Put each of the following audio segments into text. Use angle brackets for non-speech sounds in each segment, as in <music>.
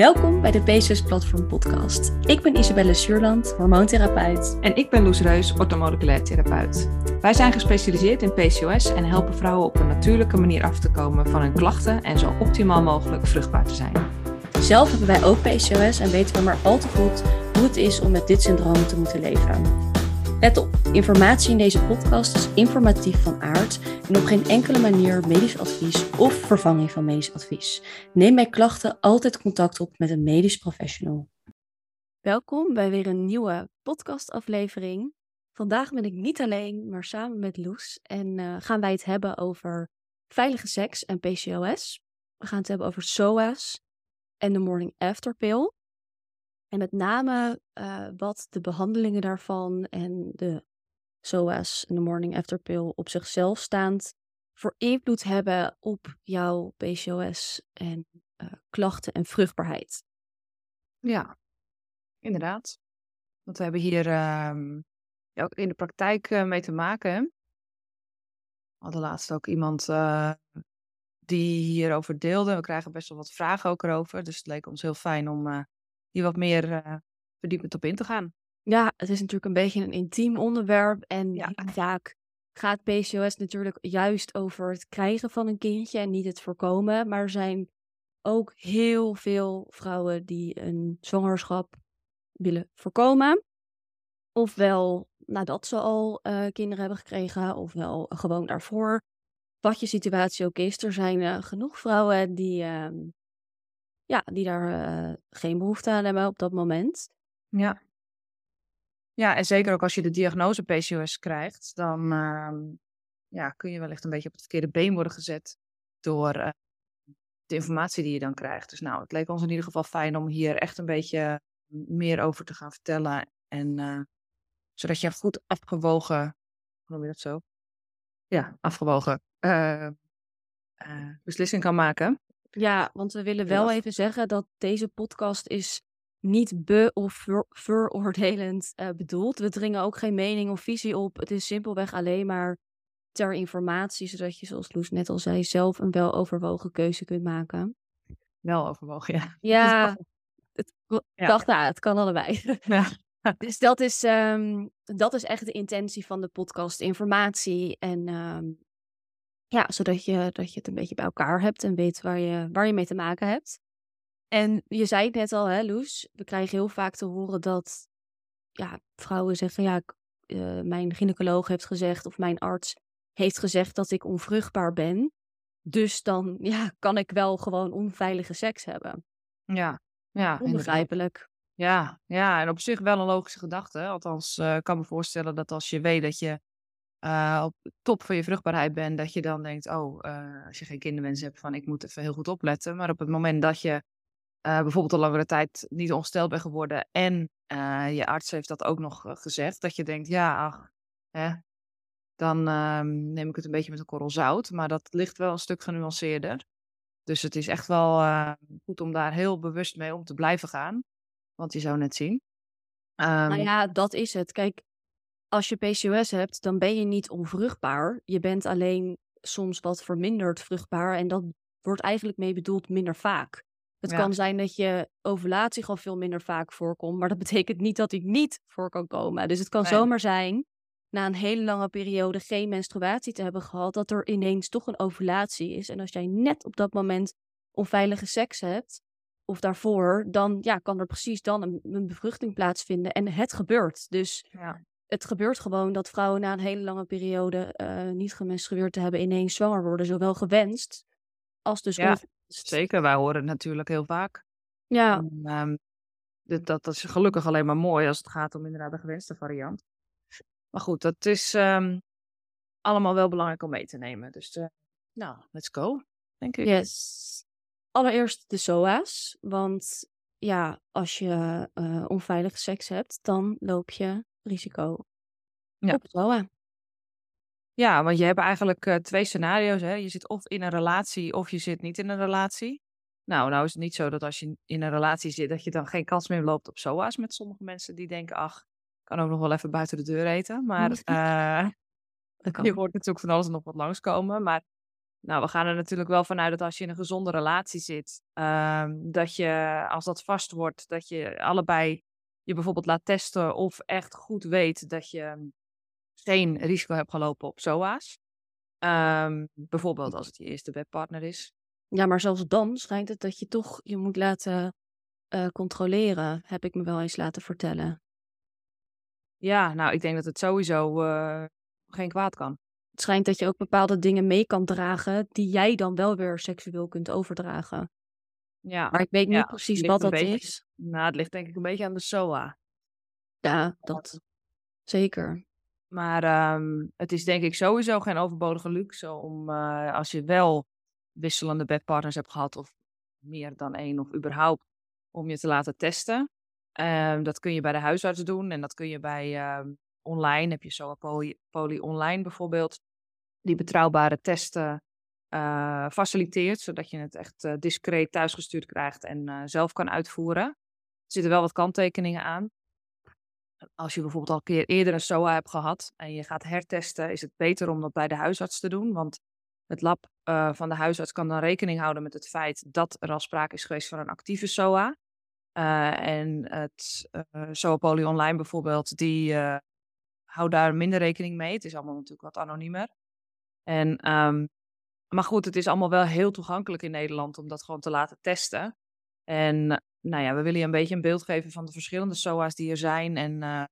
Welkom bij de PCOS Platform Podcast. Ik ben Isabelle Suurland, hormoontherapeut. En ik ben Loes Reus, orthomoleculair therapeut. Wij zijn gespecialiseerd in PCOS en helpen vrouwen op een natuurlijke manier af te komen van hun klachten en zo optimaal mogelijk vruchtbaar te zijn. Zelf hebben wij ook PCOS en weten we maar al te goed hoe het is om met dit syndroom te moeten leven. Let op, informatie in deze podcast is informatief van aard en op geen enkele manier medisch advies of vervanging van medisch advies. Neem bij klachten altijd contact op met een medisch professional. Welkom bij weer een nieuwe podcastaflevering. Vandaag ben ik niet alleen, maar samen met Loes en uh, gaan wij het hebben over veilige seks en PCOS. We gaan het hebben over SOAS en de morning after pill. En met name uh, wat de behandelingen daarvan en de En de morning after pill op zichzelf staand voor invloed hebben op jouw PCOS en uh, klachten en vruchtbaarheid. Ja, inderdaad. Want we hebben hier uh, ook in de praktijk uh, mee te maken. We hadden laatst ook iemand die hierover deelde. We krijgen best wel wat vragen ook erover. Dus het leek ons heel fijn om hier wat meer verdiepend op in te gaan. Ja, het is natuurlijk een beetje een intiem onderwerp. En ja. vaak gaat PCOS natuurlijk juist over het krijgen van een kindje en niet het voorkomen. Maar er zijn ook heel veel vrouwen die een zwangerschap willen voorkomen. Ofwel nadat ze al uh, kinderen hebben gekregen, ofwel gewoon daarvoor. Wat je situatie ook is, er zijn uh, genoeg vrouwen die uh, ja, die daar uh, geen behoefte aan hebben op dat moment. Ja. Ja, en zeker ook als je de diagnose PCOS krijgt, dan uh, ja, kun je wellicht een beetje op het verkeerde been worden gezet door uh, de informatie die je dan krijgt. Dus nou, het leek ons in ieder geval fijn om hier echt een beetje meer over te gaan vertellen. En zodat je goed afgewogen, hoe noem je dat zo? Ja, afgewogen beslissing kan maken. Ja, want we willen wel even zeggen dat deze podcast is niet be- of ver- veroordelend uh, bedoeld. We dringen ook geen mening of visie op. Het is simpelweg alleen maar ter informatie, zodat je, zoals Loes net al zei, zelf een weloverwogen keuze kunt maken. Wel overwogen, ja. Ja, <laughs> het, ja. dacht, nou, het kan allebei. <laughs> Ja. <laughs> dus dat is, um, dat is echt de intentie van de podcast, informatie en um, ja, zodat je, dat je het een beetje bij elkaar hebt en weet waar je, waar je mee te maken hebt. En je zei het net al, hè, Loes? We krijgen heel vaak te horen dat ja, vrouwen zeggen: ja, uh, mijn gynaecoloog heeft gezegd of mijn arts heeft gezegd dat ik onvruchtbaar ben. Dus dan ja, kan ik wel gewoon onveilige seks hebben. Ja, ja. Onbegrijpelijk. Ja, ja, en op zich wel een logische gedachte. Althans, uh, ik kan me voorstellen dat als je weet dat je uh, op de top van je vruchtbaarheid bent, dat je dan denkt, oh, uh, als je geen kinderwens hebt, van ik moet even heel goed opletten. Maar op het moment dat je uh, bijvoorbeeld al langere tijd niet ongesteld bent geworden en je arts heeft dat ook nog gezegd, dat je denkt, ja, ach, hè, dan ehm, neem ik het een beetje met een korrel zout. Maar dat ligt wel een stuk genuanceerder. Dus het is echt wel goed om daar heel bewust mee om te blijven gaan. Want je zou net zien. Um, nou ehm ja, dat is het. Kijk, als je PCOS hebt, dan ben je niet onvruchtbaar. Je bent alleen soms wat verminderd vruchtbaar. En dat wordt eigenlijk mee bedoeld minder vaak. Het ja. kan zijn dat je ovulatie gewoon veel minder vaak voorkomt. Maar dat <laughs> betekent niet dat die niet voor kan komen. Dus het kan nee. zomaar zijn, na een hele lange periode geen menstruatie te hebben gehad, dat er ineens toch een ovulatie is. En als jij net op dat moment onveilige seks hebt, of daarvoor, dan ja, kan er precies dan een, een bevruchting plaatsvinden. En het gebeurt. Dus ja het gebeurt gewoon dat vrouwen na een hele lange periode uh, niet gemenstrueerd te hebben ineens zwanger worden, zowel gewenst als dus ja, Zeker, wij horen het natuurlijk heel vaak. Ja. En, um, dat, dat, is gelukkig alleen maar mooi als het gaat om inderdaad de gewenste variant. Maar goed, dat is um, allemaal wel belangrijk om mee te nemen. Dus uh, nou, let's go, denk ik. Yes. Allereerst de SOA's, want ja, als je uh, onveilige seks hebt, dan loop je risico ja. op SOA. Ja, want je hebt eigenlijk uh, twee scenario's. Hè? Je zit of in een relatie of je zit niet in een relatie. Nou, nou is het niet zo dat als je in een relatie zit, dat je dan geen kans meer loopt op SOA's met sommige mensen die denken, ach, kan ook nog wel even buiten de deur eten. Maar <laughs> uh, je hoort natuurlijk van alles nog wat langskomen. Maar Nou, we gaan er natuurlijk wel vanuit dat als je in een gezonde relatie zit, ehm, dat je als dat vast wordt, dat je allebei je bijvoorbeeld laat testen of echt goed weet dat je geen risico hebt gelopen op SOA's. Ehm, bijvoorbeeld als het je eerste bedpartner is. Ja, maar zelfs dan schijnt het dat je toch je moet laten uh, controleren, heb ik me wel eens laten vertellen. Ja, nou, ik denk dat het sowieso uh, geen kwaad kan. Het schijnt dat je ook bepaalde dingen mee kan dragen die jij dan wel weer seksueel kunt overdragen. Ja. Maar ik weet niet ja, precies wat dat beetje, is. Nou, het ligt denk ik een beetje aan de SOA. Ja, dat zeker. Maar um, het is denk ik sowieso geen overbodige luxe om uh, als je wel wisselende bedpartners hebt gehad of meer dan één of überhaupt om je te laten testen. Um, dat kun je bij de huisarts doen en dat kun je bij um, online. Heb je zo poly, online bijvoorbeeld, die betrouwbare testen uh, faciliteert, zodat je het echt uh, discreet thuisgestuurd krijgt en zelf kan uitvoeren. Er zitten wel wat kanttekeningen aan. Als je bijvoorbeeld al een keer eerder een SOA hebt gehad en je gaat hertesten, is het beter om dat bij de huisarts te doen. Want het lab van de huisarts kan dan rekening houden met het feit dat er al sprake is geweest van een actieve SOA. en het SOA Poly Online bijvoorbeeld, die houdt daar minder rekening mee. Het is allemaal natuurlijk wat anoniemer. En um, maar goed, het is allemaal wel heel toegankelijk in Nederland om dat gewoon te laten testen. En nou ja, we willen je een beetje een beeld geven van de verschillende SOA's die er zijn en uh,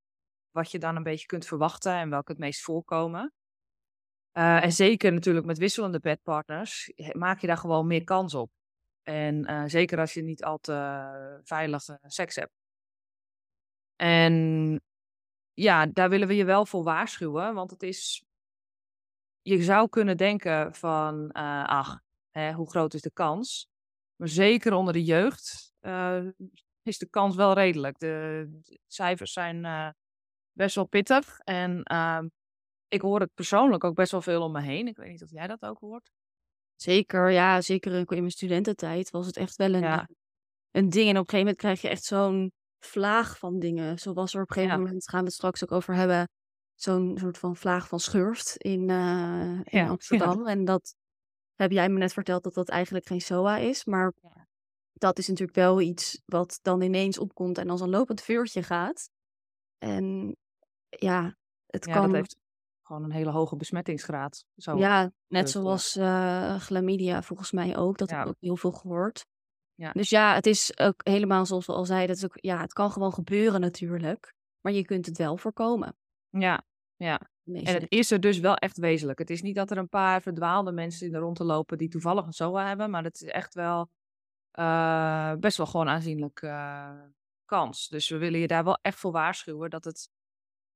wat je dan een beetje kunt verwachten en welke het meest voorkomen. Uh, en zeker natuurlijk met wisselende bedpartners maak je daar gewoon meer kans op. En uh, zeker als je niet al te veilige seks hebt. En ja, daar willen we je wel voor waarschuwen, want het is je zou kunnen denken van, ach, hè, hoe groot is de kans? Maar zeker onder de jeugd uh, is de kans wel redelijk. De, cijfers zijn uh, best wel pittig. En ehm, ik hoor het persoonlijk ook best wel veel om me heen. Ik weet niet of jij dat ook hoort. Zeker, ja, zeker in mijn studententijd was het echt wel een, ja. een ding. En op een gegeven moment krijg je echt zo'n vlaag van dingen. Zoals er op een gegeven ja. moment, gaan we het straks ook over hebben, zo'n soort van vlaag van schurft in, uh, in ja, Amsterdam. <laughs> En dat heb jij me net verteld dat dat eigenlijk geen SOA is. Maar ja. Dat is natuurlijk wel iets wat dan ineens opkomt en als een lopend vuurtje gaat. En ja, het kan... Dat heeft gewoon een hele hoge besmettingsgraad. Zo ja, net zoals uh, chlamydia volgens mij ook. Dat heb ik ook heel veel gehoord. Ja. Dus ja, het is ook helemaal zoals we al zeiden. Het, is ook, ja, het kan gewoon gebeuren natuurlijk. Maar je kunt het wel voorkomen. Ja, ja. En het is er dus wel echt wezenlijk. Het is niet dat er een paar verdwaalde mensen er rond te lopen die toevallig een SOA hebben, maar het is echt wel uh, best wel gewoon aanzienlijk uh, kans. Dus we willen je daar wel echt voor waarschuwen dat het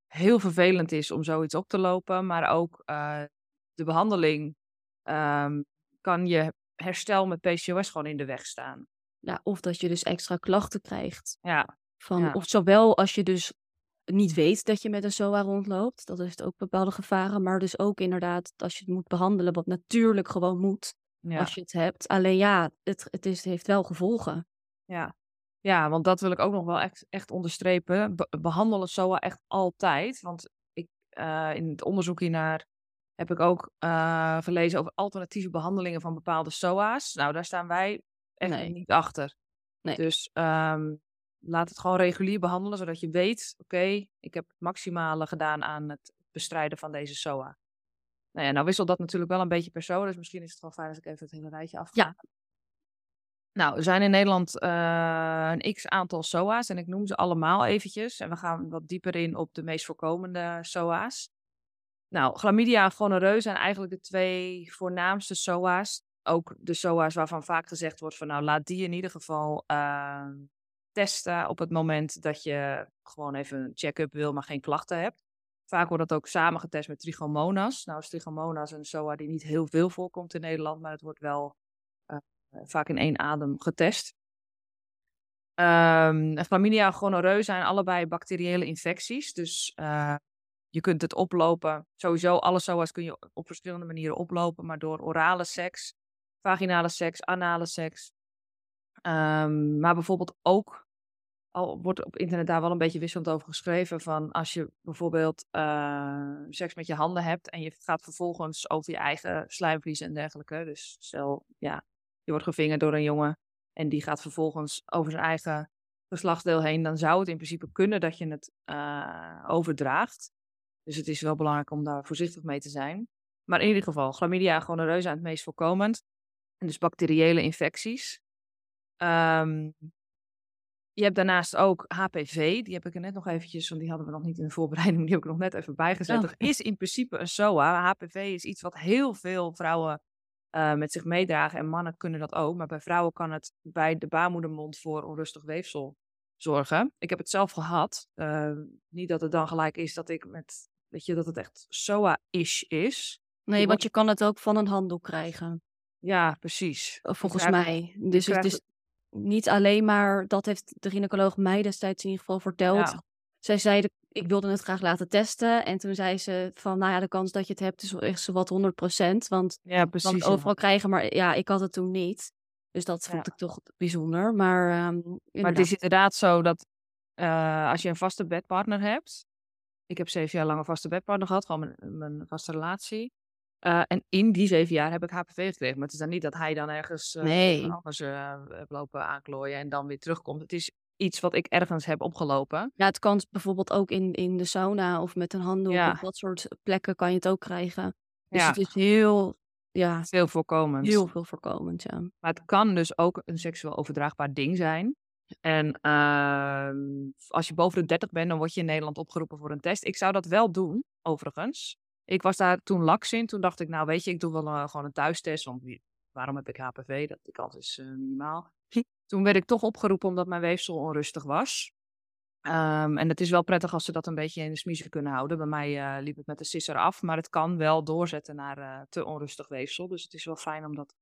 heel vervelend is om zoiets op te lopen, maar ook uh, de behandeling um, kan je herstel met PCOS gewoon in de weg staan. Ja, of dat je dus extra klachten krijgt. Ja. Van, ja. Of zowel als je dus niet weet dat je met een SOA rondloopt. Dat heeft ook bepaalde gevaren. Maar dus ook inderdaad als je het moet behandelen, wat natuurlijk gewoon moet. Ja. Als je het hebt. Alleen ja, het, het, is, het heeft wel gevolgen. Ja. ja, want dat wil ik ook nog wel echt, echt onderstrepen. Be behandelen SOA echt altijd. Want ik, uh, in het onderzoek hiernaar heb ik ook uh, gelezen over alternatieve behandelingen van bepaalde SOA's. Nou, daar staan wij echt nee. niet achter. Nee. Dus um, laat het gewoon regulier behandelen, zodat je weet, oké, okay, ik heb het maximale gedaan aan het bestrijden van deze SOA. Nou ja, nou wisselt dat natuurlijk wel een beetje per SOA, dus misschien is het wel fijn als ik even het hele rijtje afga. Ja. Nou, er zijn in Nederland uh, een x-aantal SOA's en ik noem ze allemaal eventjes. En we gaan wat dieper in op de meest voorkomende SOA's. Nou, chlamydia en gonoreu zijn eigenlijk de twee voornaamste SOA's. Ook de SOA's waarvan vaak gezegd wordt van nou, laat die in ieder geval uh, testen op het moment dat je gewoon even een check-up wil, maar geen klachten hebt. Vaak wordt dat ook samen getest met trichomonas. Nou is trichomonas een SOA die niet heel veel voorkomt in Nederland, maar het wordt wel uh, vaak in één adem getest. Um, chlamydia en zijn allebei bacteriële infecties, dus uh, je kunt het oplopen. Sowieso, alle SOA's kun je op verschillende manieren oplopen, maar door orale seks, vaginale seks, anale seks. Um, maar bijvoorbeeld ook al wordt op internet daar wel een beetje wisselend over geschreven. Van als je bijvoorbeeld uh, seks met je handen hebt en je gaat vervolgens over je eigen slijmvlies en dergelijke. Dus stel, ja, je wordt gevingerd door een jongen en die gaat vervolgens over zijn eigen geslachtsdeel heen. Dan zou het in principe kunnen dat je het uh, overdraagt. Dus het is wel belangrijk om daar voorzichtig mee te zijn. Maar in ieder geval, chlamydia aan het meest voorkomend. En dus bacteriële infecties. Um, je hebt daarnaast ook HPV. Die heb ik er net nog eventjes, want die hadden we nog niet in de voorbereiding. Die heb ik nog net even bijgezet. Oh. Er is in principe een SOA. HPV is iets wat heel veel vrouwen uh, met zich meedragen. En mannen kunnen dat ook. Maar bij vrouwen kan het bij de baarmoedermond voor onrustig weefsel zorgen. Ik heb het zelf gehad. Uh, niet dat het dan gelijk is dat ik met, weet je, dat het echt SOA-ish is. Nee, want je kan het ook van een handdoek krijgen. Ja, precies. Volgens mij. Dus het is niet alleen maar, dat heeft de gynaecoloog mij destijds in ieder geval verteld. Ja. Zij zeiden, ik wilde het graag laten testen. En toen zei ze van, nou ja, de kans dat je het hebt is echt zo wat 100%. Want ja, precies, kan het overal krijgen, maar ja, ik had het toen niet. Dus dat vond ik toch bijzonder. Maar, um, maar het is inderdaad zo dat uh, als je een vaste bedpartner hebt. Ik heb zeven jaar lang een vaste bedpartner gehad, gewoon mijn, mijn vaste relatie. Uh, en in die zeven jaar heb ik HPV gekregen. Maar het is dan niet dat hij dan ergens uh, nee. anders uh, lopen aanklooien en dan weer terugkomt. Het is iets wat ik ergens heb opgelopen. Ja, het kan bijvoorbeeld ook in, in de sauna of met een handdoek. Ja. Op dat soort plekken kan je het ook krijgen. Dus ja. het is heel ja, veel voorkomend. Heel veel voorkomend, ja. Maar het kan dus ook een seksueel overdraagbaar ding zijn. En uh, als je boven de 30 bent, dan word je in Nederland opgeroepen voor een test. Ik zou dat wel doen, overigens. Ik was daar toen laks in. Toen dacht ik, nou weet je, ik doe wel uh, gewoon een thuistest. Want waarom heb ik HPV? Dat, die kans is uh, minimaal. <laughs> toen werd ik toch opgeroepen omdat mijn weefsel onrustig was. Um, en het is wel prettig als ze dat een beetje in de smiezen kunnen houden. Bij mij uh, liep het met de sisser af, maar het kan wel doorzetten naar te onrustig weefsel. Dus het is wel fijn om dat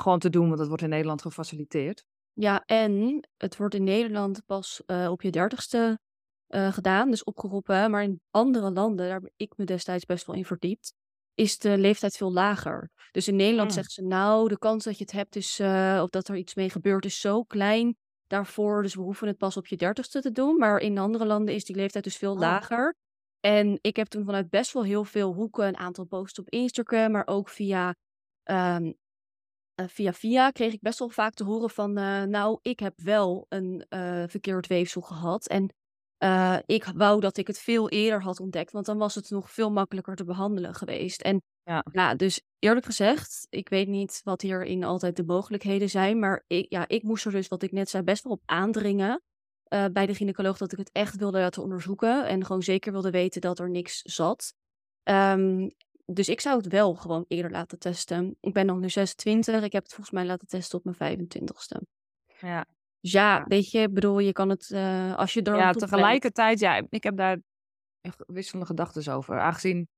gewoon te doen, want dat wordt in Nederland gefaciliteerd. Ja, en het wordt in Nederland pas op je dertigste gedaan, dus opgeroepen. Maar in andere landen, daar heb ik me destijds best wel in verdiept, is de leeftijd veel lager. Dus in Nederland mm. zeggen ze, nou, de kans dat je het hebt is, of dat er iets mee gebeurt, is zo klein daarvoor. Dus we hoeven het pas op je dertigste te doen. Maar in andere landen is die leeftijd dus veel oh. lager. En ik heb toen vanuit best wel heel veel hoeken een aantal posts op Instagram, maar ook via, um, uh, via via kreeg ik best wel vaak te horen van, uh, nou, ik heb wel een uh, verkeerd weefsel gehad. En ik wou dat ik het veel eerder had ontdekt, want dan was het nog veel makkelijker te behandelen geweest. En ja. ja, dus eerlijk gezegd, ik weet niet wat hierin altijd de mogelijkheden zijn. Maar ik, ja, ik moest er dus, wat ik net zei, best wel op aandringen. Uh, bij de gynaecoloog dat ik het echt wilde laten onderzoeken. En gewoon zeker wilde weten dat er niks zat. Um, dus ik zou het wel gewoon eerder laten testen. Ik ben nog nu 26. Ik heb het volgens mij laten testen op mijn 25ste. Ja. Dus ja, weet je, bedoel, je kan het uh, als je er. Ja, tegelijkertijd, ja, ik heb daar wisselende gedachten over. Aangezien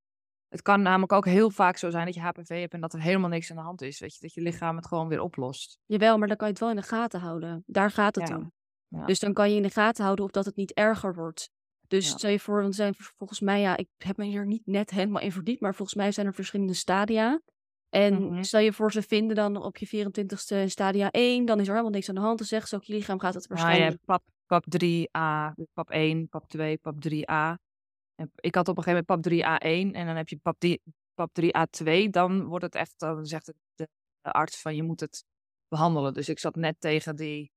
het kan namelijk ook heel vaak zo zijn dat je HPV hebt en dat er helemaal niks aan de hand is. Weet je, dat je lichaam het gewoon weer oplost. Jawel, maar dan kan je het wel in de gaten houden. Daar gaat het ja. om. Ja. Dus dan kan je in de gaten houden of dat het niet erger wordt. Dus ja. stel je voor, want zijn volgens mij, ja, ik heb me hier niet net helemaal in verdiept, maar volgens mij zijn er verschillende stadia. En mm -hmm. stel je voor, ze vinden dan op je 24ste stadia 1, dan is er helemaal niks aan de hand. Dan zeggen ze ook, je lichaam gaat het waarschijnlijk... Ja, pap, pap 3a, pap 1, pap 2, pap 3a. En ik had op een gegeven moment pap 3A1 en dan heb je pap, 3, pap 3A2. Dan wordt het echt, dan zegt de, de arts van je moet het behandelen. Dus ik zat net tegen die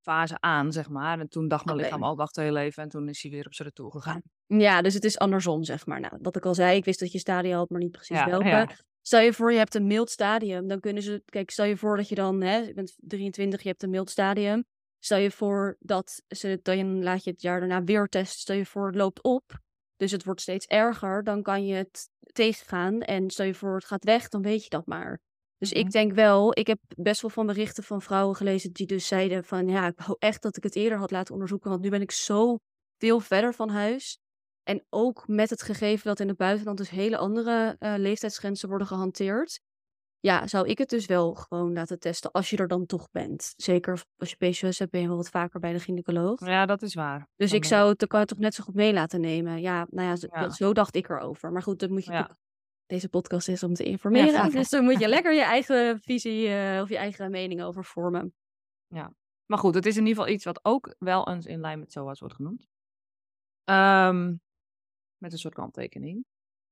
fase aan, zeg maar. En toen dacht mijn lichaam al, wacht heel even. En toen is hij weer op zijn retour gegaan. Ja, dus het is andersom, zeg maar. Nou, wat ik al zei, ik wist dat je stadia had, maar niet precies ja, welke. Ja. Stel je voor, je hebt een mild stadium. Dan kunnen ze, kijk, stel je voor dat je dan, hè, je bent 23, je hebt een mild stadium. Stel je voor dat ze, dan laat je het jaar daarna weer testen. Stel je voor, het loopt op dus het wordt steeds erger, dan kan je het tegengaan. En stel je voor, het gaat weg, dan weet je dat maar. Dus ik mhm. denk wel, ik heb best wel van berichten van vrouwen gelezen die dus zeiden van ja, ik wou echt dat ik het eerder had laten onderzoeken, want nu ben ik zo veel verder van huis. En ook met het gegeven dat in het buitenland dus hele andere uh, leeftijdsgrenzen worden gehanteerd ja, zou ik het dus wel gewoon laten testen als je er dan toch bent. Zeker als je PCOS hebt, ben je wel wat vaker bij de gynaecoloog. Ja, dat is waar. Dus ik zou het, kan toch net zo goed mee laten nemen. Ja, nou ja, zo, ja. zo dacht ik erover. Maar goed, dan moet je ja. Deze podcast is om te informeren. Ja, dus dan moet je lekker <laughs> je eigen visie uh, of je eigen mening over vormen. Ja. Maar goed, het is in ieder geval iets wat ook wel eens in lijn met SOA's wordt genoemd. Ehm, met een soort kanttekening.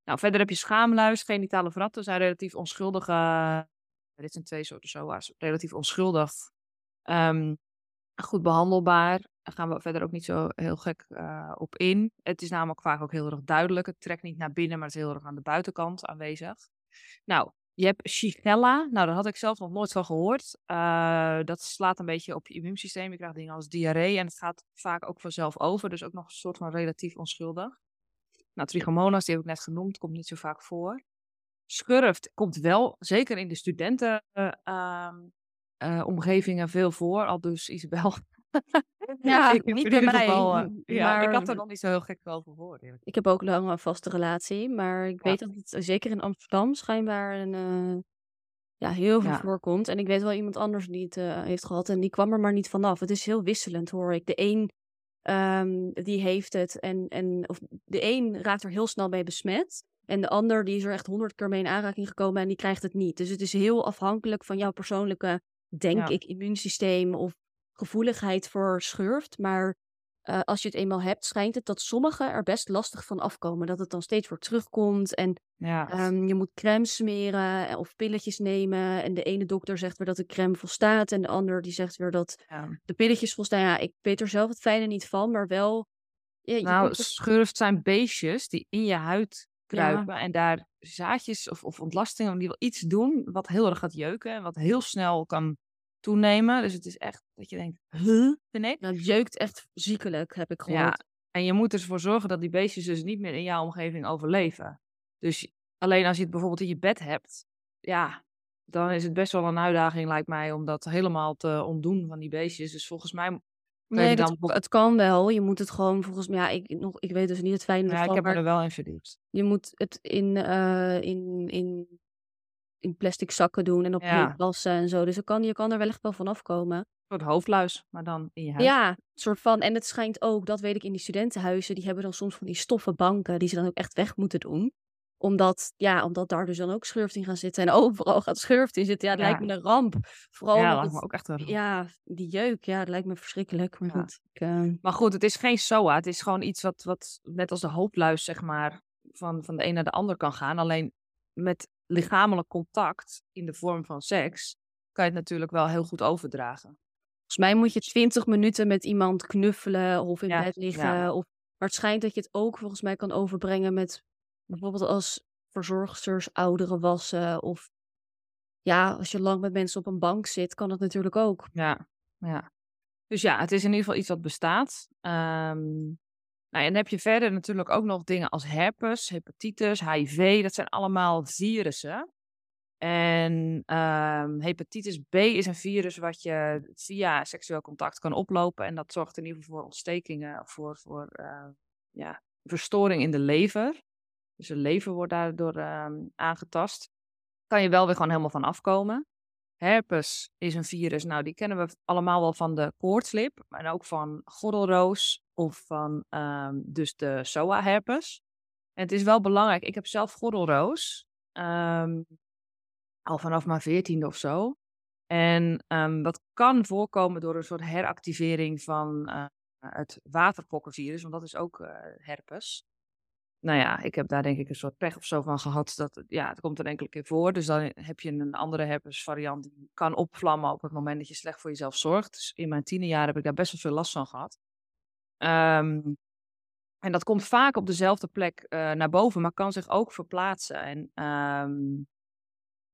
Nou, verder heb je schaamluis, genitale vratten zijn relatief onschuldige. dit zijn twee soorten SOA's. Relatief onschuldig. Ehm, goed behandelbaar. Daar gaan we verder ook niet zo heel gek uh, op in. Het is namelijk vaak ook heel erg duidelijk. Het trekt niet naar binnen, maar het is heel erg aan de buitenkant aanwezig. Nou, je hebt Shigella. Nou, daar had ik zelf nog nooit van gehoord. Uh, dat slaat een beetje op je immuunsysteem. Je krijgt dingen als diarree en het gaat vaak ook vanzelf over. Dus ook nog een soort van relatief onschuldig. Nou, trichomonas, die heb ik net genoemd, komt niet zo vaak voor. Schurft komt wel, zeker in de studentenomgevingen, uh, uh, veel voor. Al dus Isabel <laughs> Ja, ik niet bij mij. Geval, uh, <laughs> ja, ik had er nog niet zo heel gek over gehoord. Ik heb ook lang een vaste relatie, maar ik ja. weet dat het zeker in Amsterdam schijnbaar een, ja, heel veel ja. voorkomt. En ik weet wel iemand anders die het heeft gehad en die kwam er maar niet vanaf. Het is heel wisselend hoor ik. De een um, die heeft het en, en of de een raakt er heel snel bij besmet. En de ander die is er echt honderd keer mee in aanraking gekomen en die krijgt het niet. Dus het is heel afhankelijk van jouw persoonlijke, denk ja. ik, immuunsysteem of gevoeligheid voor schurft. Maar uh, als je het eenmaal hebt, schijnt het dat sommigen er best lastig van afkomen. Dat het dan steeds weer terugkomt. En ja. um, je moet crème smeren of pilletjes nemen. En de ene dokter zegt weer dat de crème volstaat. En de ander die zegt weer dat ja. de pilletjes volstaan. Ja, ik weet er zelf het fijne niet van, maar wel... Ja, nou, schurft zijn beestjes die in je huid kruipen. En daar zaadjes of, of ontlastingen, die wil iets doen wat heel erg gaat jeuken. En wat heel snel kan toenemen. Dus het is echt dat je denkt, huh? Nee? Nou, het jeukt echt ziekelijk, heb ik gehoord. Ja, en je moet ervoor zorgen dat die beestjes dus niet meer in jouw omgeving overleven. Dus alleen als je het bijvoorbeeld in je bed hebt, ja, dan is het best wel een uitdaging, lijkt mij, om dat helemaal te ontdoen van die beestjes. Dus volgens mij. Nee, dan... dat, het kan wel. Je moet het gewoon volgens mij. Ja, ik, nog, ik weet dus niet het fijne. Ja, ik heb er wel in verdiept. Je moet het in, uh, in, in in plastic zakken doen en op Ja. wassen en zo. Dus je kan, je kan er wellicht wel van afkomen. Een soort hoofdluis, maar dan in je huis. Ja, soort van. En het schijnt ook, dat weet ik in die studentenhuizen, die hebben dan soms van die stoffen banken die ze dan ook echt weg moeten doen. Omdat, ja, omdat daar dus dan ook schurft in gaan zitten. En <laughs> overal gaat schurft in zitten. Ja, dat Ja. lijkt me een ramp. Vooral Ja, omdat lijkt me het- ook echt een ramp. ja, die jeuk, ja, dat lijkt me verschrikkelijk. Maar Ja. goed, ik, eh, Maar goed, het is geen SOA. Het is gewoon iets wat, wat net als de hoofdluis, zeg maar, van, van de een naar de ander kan gaan. Alleen met lichamelijk contact in de vorm van seks kan je het natuurlijk wel heel goed overdragen. volgens mij moet je 20 minuten met iemand knuffelen of in Ja, bed liggen. ja. Of, maar het schijnt dat je het ook volgens mij kan overbrengen met bijvoorbeeld als verzorgsters ouderen wassen. Of ja, als je lang met mensen op een bank zit, kan het natuurlijk ook. Ja, ja. Dus ja, het is in ieder geval iets wat bestaat. Ehm, nou, en dan heb je verder natuurlijk ook nog dingen als herpes, hepatitis, HIV. Dat zijn allemaal virussen. En ehm, hepatitis B is een virus wat je via seksueel contact kan oplopen. En dat zorgt in ieder geval voor ontstekingen, voor, voor eh, ja, verstoring in de lever. Dus de lever wordt daardoor ehm, aangetast. Kan je wel weer gewoon helemaal van afkomen. Herpes is een virus, nou die kennen we allemaal wel van de koortslip, maar ook van gordelroos of van ehm, dus de SOA-herpes. En het is wel belangrijk, ik heb zelf gordelroos, ehm, al vanaf mijn veertiende of zo. En ehm, dat kan voorkomen door een soort heractivering van eh, het waterpokkenvirus, want dat is ook eh, herpes. Nou ja, ik heb daar denk ik een soort pech of zo van gehad. Dat, ja, het komt er enkele keer voor. Dus dan heb je een andere herpesvariant die kan opvlammen op het moment dat je slecht voor jezelf zorgt. Dus in mijn tienerjaren heb ik daar best wel veel last van gehad. Ehm, en dat komt vaak op dezelfde plek eh, naar boven, maar kan zich ook verplaatsen. En ehm,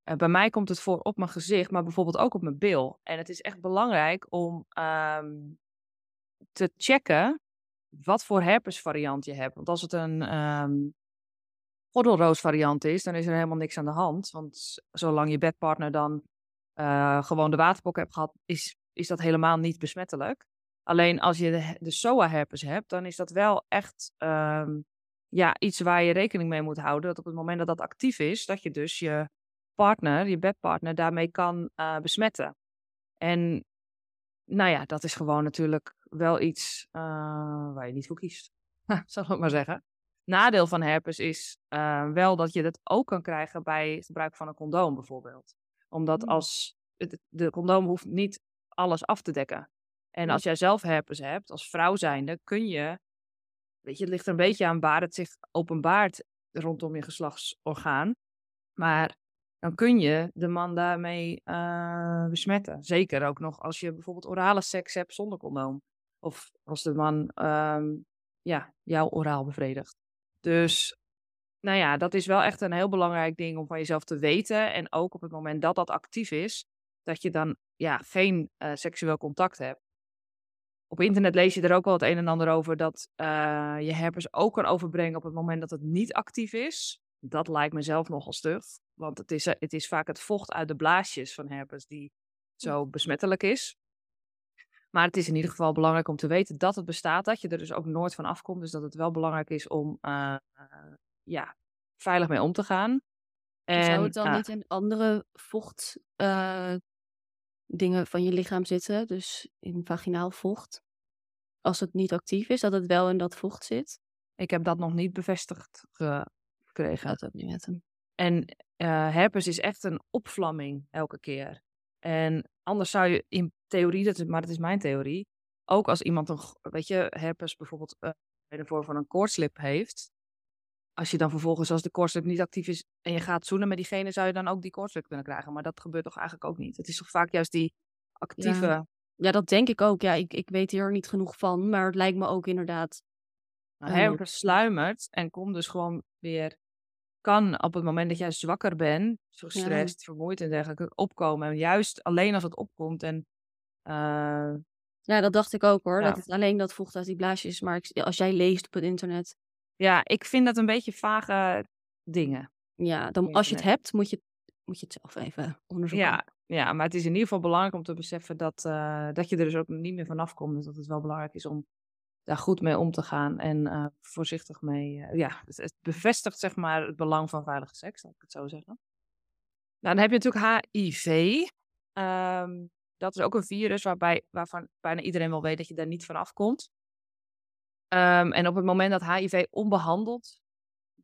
eh, bij mij komt het voor op mijn gezicht, maar bijvoorbeeld ook op mijn bil. En het is echt belangrijk om ehm, te checken wat voor herpesvariant je hebt. Want als het een ehm gordelroosvariant is, dan is er helemaal niks aan de hand. Want zolang je bedpartner dan eh, gewoon de waterpok hebt gehad, is, is dat helemaal niet besmettelijk. Alleen als je de, de SOA-herpes hebt, dan is dat wel echt ehm, ja, iets waar je rekening mee moet houden. Dat op het moment dat dat actief is, dat je dus je partner, je bedpartner, daarmee kan eh, besmetten. En nou ja, dat is gewoon natuurlijk wel iets eh, waar je niet voor kiest. <laughs> Zal ik maar zeggen. Nadeel van herpes is eh, wel dat je dat ook kan krijgen bij het gebruik van een condoom bijvoorbeeld. Omdat Mm. als het, de condoom hoeft niet alles af te dekken. En als jij zelf herpes hebt, als vrouw zijnde, kun je, weet je, het ligt er een beetje aan waar het zich openbaart rondom je geslachtsorgaan. Maar dan kun je de man daarmee uh, besmetten. Zeker ook nog als je bijvoorbeeld orale seks hebt zonder condoom. Of als de man um, ja, jou oraal bevredigt. Dus nou ja, dat is wel echt een heel belangrijk ding om van jezelf te weten. En ook op het moment dat dat actief is, dat je dan ja, geen uh, seksueel contact hebt. Op internet lees je er ook wel het een en ander over dat uh, je herpes ook kan overbrengen op het moment dat het niet actief is. Dat lijkt me zelf nogal stug. Want het is, het is vaak het vocht uit de blaasjes van herpes die zo besmettelijk is. Maar het is in ieder geval belangrijk om te weten dat het bestaat, dat je er dus ook nooit van afkomt. Dus dat het wel belangrijk is om uh, uh, ja, veilig mee om te gaan. En, Zou het dan uh, niet in andere vocht dingen van je lichaam zitten? Dus in vaginaal vocht? Als het niet actief is, dat het wel in dat vocht zit? Ik heb dat nog niet bevestigd ook niet met hem. En herpes is echt een opvlamming elke keer. En anders zou je in theorie, dat is, maar dat is mijn theorie, ook als iemand een, weet je, herpes bijvoorbeeld uh, in de vorm van een koortslip heeft, als je dan vervolgens, als de koortslip niet actief is en je gaat zoenen met diegene, zou je dan ook die koortslip kunnen krijgen. Maar dat gebeurt toch eigenlijk ook niet. Het is toch vaak juist die actieve... Ja, ja dat denk ik ook. Ja, ik, ik weet hier niet genoeg van, maar het lijkt me ook inderdaad... Nou, herpes sluimert en komt dus gewoon weer kan op het moment dat jij zwakker bent, gestrest, ja. vermoeid en dergelijke, opkomen. En juist alleen als het opkomt en... Uh, ja, dat dacht ik ook hoor. Ja. Dat het alleen dat vocht uit die blaasjes. Maar als jij leest op het internet. Ja, ik vind dat een beetje vage dingen. Ja, dan, als je het hebt, moet je, moet je het zelf even onderzoeken. Ja, ja, maar het is in ieder geval belangrijk om te beseffen dat, uh, dat je er dus ook niet meer vanaf komt. Dus dat het wel belangrijk is om daar goed mee om te gaan en uh, voorzichtig mee. Uh, ja, het, bevestigt zeg maar het belang van veilige seks, laat ik het zo zeggen. Nou, dan heb je natuurlijk HIV. Um, dat is ook een virus waarbij, waarvan bijna iedereen wel weet dat je daar niet van afkomt. Um, en op het moment dat HIV onbehandeld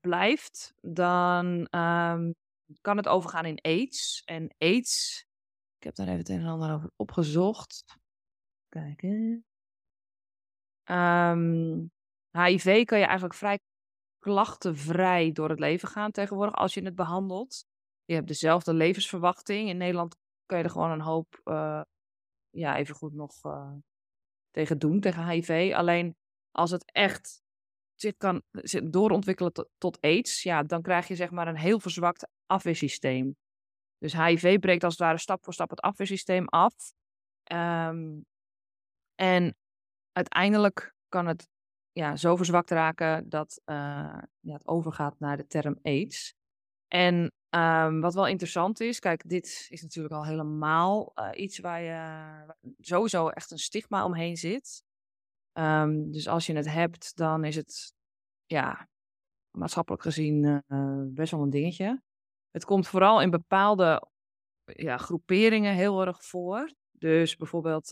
blijft, dan um, kan het overgaan in AIDS. En AIDS, ik heb daar even het een en ander over opgezocht. Kijken. HIV kan je eigenlijk vrij klachtenvrij door het leven gaan tegenwoordig als je het behandelt. Je hebt dezelfde levensverwachting. In Nederland kan je er gewoon een hoop, uh, ja, even goed nog uh, tegen doen, tegen HIV. Alleen als het echt zich kan doorontwikkelen tot, AIDS, ja, dan krijg je zeg maar een heel verzwakt afweersysteem. Dus HIV breekt als het ware stap voor stap het afweersysteem af. Um, en uiteindelijk kan het ja, zo verzwakt raken dat uh, ja, het overgaat naar de term AIDS. En um, wat wel interessant is, kijk, dit is natuurlijk al helemaal uh, iets waar je sowieso echt een stigma omheen zit. Um, dus als je het hebt, dan is het ja, maatschappelijk gezien uh, best wel een dingetje. Het komt vooral in bepaalde ja, groeperingen heel erg voor. Dus bijvoorbeeld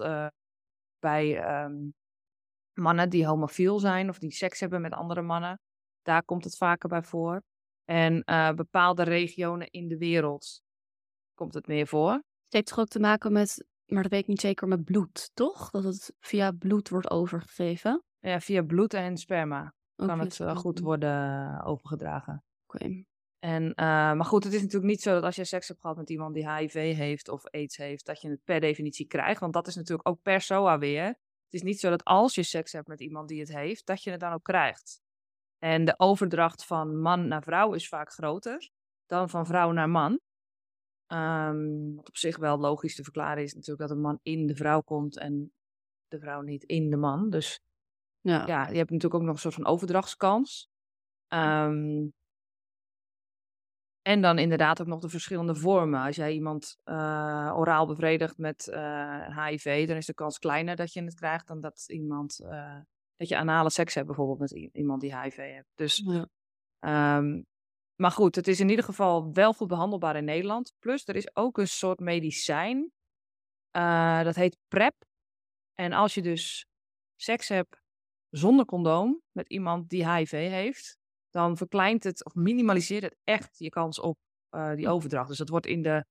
bij um, mannen die homofiel zijn of die seks hebben met andere mannen. Daar komt het vaker bij voor. En uh, bepaalde regionen in de wereld komt het meer voor. Het heeft toch ook te maken met, maar dat weet ik niet zeker, met bloed, toch? Dat het via bloed wordt overgegeven? Ja, via bloed en sperma ook kan het uh, goed worden overgedragen. Oké. Okay. En, uh, maar goed, het is natuurlijk niet zo dat als je seks hebt gehad met iemand die HIV heeft of AIDS heeft, dat je het per definitie krijgt. Want dat is natuurlijk ook per SOA weer. Het is niet zo dat als je seks hebt met iemand die het heeft, dat je het dan ook krijgt. En de overdracht van man naar vrouw is vaak groter dan van vrouw naar man. Um, wat op zich wel logisch te verklaren is natuurlijk dat een man in de vrouw komt en de vrouw niet in de man. Dus ja, ja je hebt natuurlijk ook nog een soort van overdrachtskans. Um, en dan inderdaad ook nog de verschillende vormen. Als jij iemand uh, oraal bevredigt met uh, eh, HIV, dan is de kans kleiner dat je het krijgt dan dat iemand uh, dat je anale seks hebt, bijvoorbeeld met iemand die HIV heeft. Dus, ja. um, maar goed, het is in ieder geval wel goed behandelbaar in Nederland. Plus, er is ook een soort medicijn. dat heet PrEP. En als je dus seks hebt zonder condoom met iemand die HIV heeft, dan verkleint het of minimaliseert het echt je kans op uh, die overdracht. Dus dat wordt in de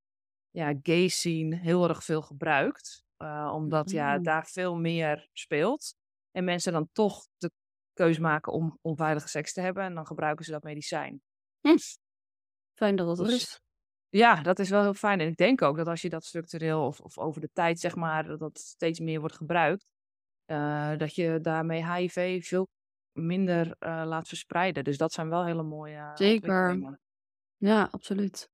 ja, gay scene heel erg veel gebruikt. Uh, omdat ja, Mm. daar veel meer speelt. En mensen dan toch de keus maken om onveilige seks te hebben. En dan gebruiken ze dat medicijn. Hm. Fijn dat dat er Dus is. ja, dat is wel heel fijn. En ik denk ook dat als je dat structureel of, of over de tijd, zeg maar, dat dat steeds meer wordt gebruikt, uh, dat je daarmee HIV veel minder uh, laat verspreiden. Dus dat zijn wel hele mooie Zeker. ontwikkelingen. Ja, absoluut.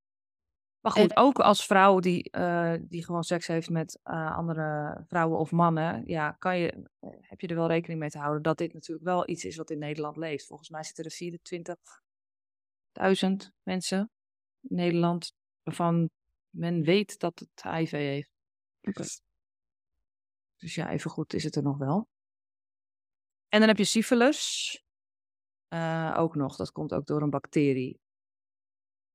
Maar En goed, ook als vrouw die, uh, die gewoon seks heeft met uh, andere vrouwen of mannen, ja, kan je, heb je er wel rekening mee te houden dat dit natuurlijk wel iets is wat in Nederland leeft. Volgens mij zitten er 24.000 mensen in Nederland waarvan men weet dat het HIV heeft. Dus ja, even goed is het er nog wel. En dan heb je syphilis. Uh, ook nog, dat komt ook door een bacterie.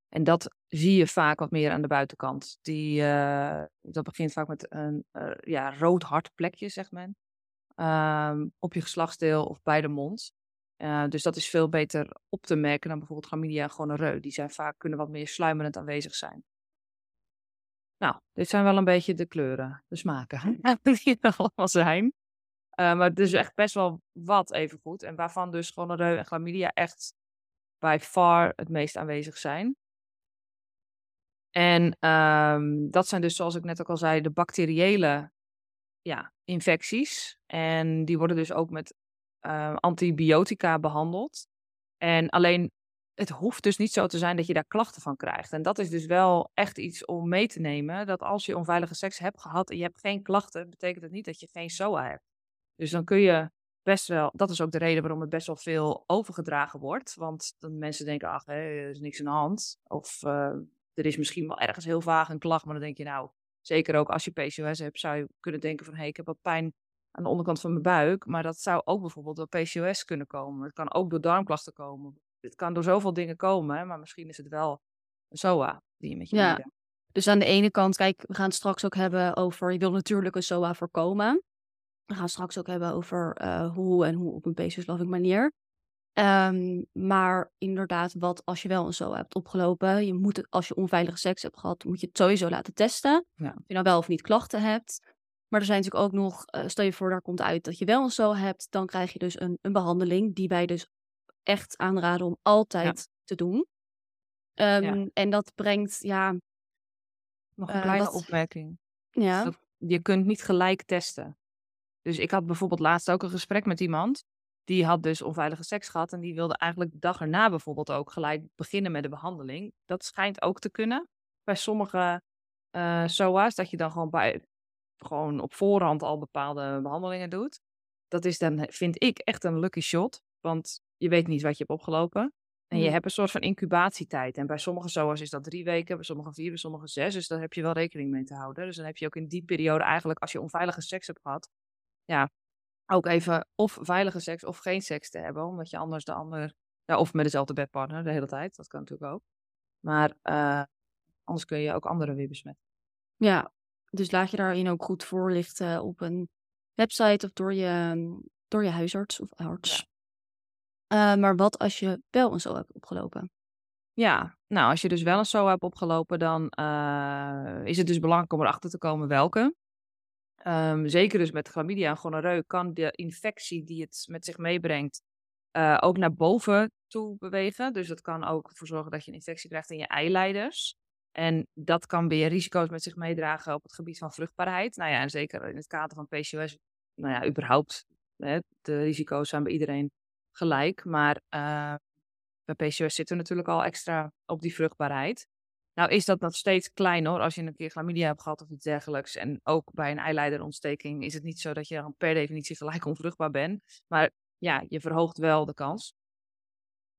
En dat zie je vaak wat meer aan de buitenkant. Die, uh, dat begint vaak met een uh, ja, rood hard plekje, zegt men. Um, op je geslachtsdeel of bij de mond. Dus dat is veel beter op te merken dan bijvoorbeeld chlamydia en gonoreu. Die zijn vaak, kunnen wat meer sluimerend aanwezig zijn. Nou, dit zijn wel een beetje de kleuren, de smaken die er allemaal zijn. Uh, maar is echt best wel wat even goed. En waarvan dus gonoreu en chlamydia echt by far het meest aanwezig zijn. En um, dat zijn dus, zoals ik net ook al zei, de bacteriële ja, infecties. En die worden dus ook met uh, antibiotica behandeld. En alleen, het hoeft dus niet zo te zijn dat je daar klachten van krijgt. En dat is dus wel echt iets om mee te nemen. Dat als je onveilige seks hebt gehad en je hebt geen klachten, betekent het niet dat je geen SOA hebt. Dus dan kun je best wel, dat is ook de reden waarom het best wel veel overgedragen wordt. Want dan mensen denken, ach, hé, er is niks aan de hand. Of uh, er is misschien wel ergens heel vaag een klacht, maar dan denk je, nou, zeker ook als je PCOS hebt, zou je kunnen denken van, hé, hey, ik heb wat pijn aan de onderkant van mijn buik. Maar dat zou ook bijvoorbeeld door PCOS kunnen komen. Het kan ook door darmklachten komen. Het kan door zoveel dingen komen, maar misschien is het wel een SOA die je met je Ja. Dus aan de ene kant, kijk, we gaan het straks ook hebben over, je wil natuurlijk een SOA voorkomen. We gaan het straks ook hebben over uh, hoe en hoe op een PCOS-loving manier. Um, maar inderdaad, wat als je wel een SOA hebt opgelopen, je moet het, als je onveilige seks hebt gehad, moet je het sowieso laten testen. Ja. Of je nou wel of niet klachten hebt. Maar er zijn natuurlijk ook nog, uh, stel je voor, daar komt uit dat je wel een SOA hebt, dan krijg je dus een, een behandeling die wij dus echt aanraden om altijd ja. te doen. Um, ja. En dat brengt, ja. Nog een uh, kleine opmerking. Ja. Dat, je kunt niet gelijk testen. Dus ik had bijvoorbeeld laatst ook een gesprek met iemand. Die had dus onveilige seks gehad. En die wilde eigenlijk de dag erna bijvoorbeeld ook gelijk beginnen met de behandeling. Dat schijnt ook te kunnen. Bij sommige uh, SOA's. Dat je dan gewoon, bij, gewoon op voorhand al bepaalde behandelingen doet. Dat is dan, vind ik, echt een lucky shot. Want je weet niet wat je hebt opgelopen. En je Mm. hebt een soort van incubatietijd. En bij sommige SOA's is dat drie weken, bij sommige vier, bij sommige zes. Dus daar heb je wel rekening mee te houden. Dus dan heb je ook in die periode eigenlijk, als je onveilige seks hebt gehad, ja, ook even of veilige seks of geen seks te hebben. Omdat je anders de ander, ja, of met dezelfde bedpartner de hele tijd. Dat kan natuurlijk ook. Maar uh, anders kun je ook anderen weer besmetten. Ja, dus laat je daarin ook goed voorlichten op een website of door je, door je huisarts of arts. Ja. Uh, maar wat als je wel een SOA hebt opgelopen? Ja, nou, als je dus wel een SOA hebt opgelopen, dan uh, is het dus belangrijk om erachter te komen welke. Um, zeker dus met chlamydia en gonoreu kan de infectie die het met zich meebrengt uh, ook naar boven toe bewegen. Dus dat kan ook ervoor zorgen dat je een infectie krijgt in je eileiders. En dat kan weer risico's met zich meedragen op het gebied van vruchtbaarheid. Nou ja, en zeker in het kader van PCOS, nou ja, überhaupt, hè, de risico's zijn bij iedereen gelijk. Maar uh, bij PCOS zitten we natuurlijk al extra op die vruchtbaarheid. Nou is dat nog steeds klein hoor, als je een keer chlamydia hebt gehad of iets dergelijks. En ook bij een eileiderontsteking is het niet zo dat je dan per definitie gelijk <laughs> onvruchtbaar bent. Maar ja, je verhoogt wel de kans.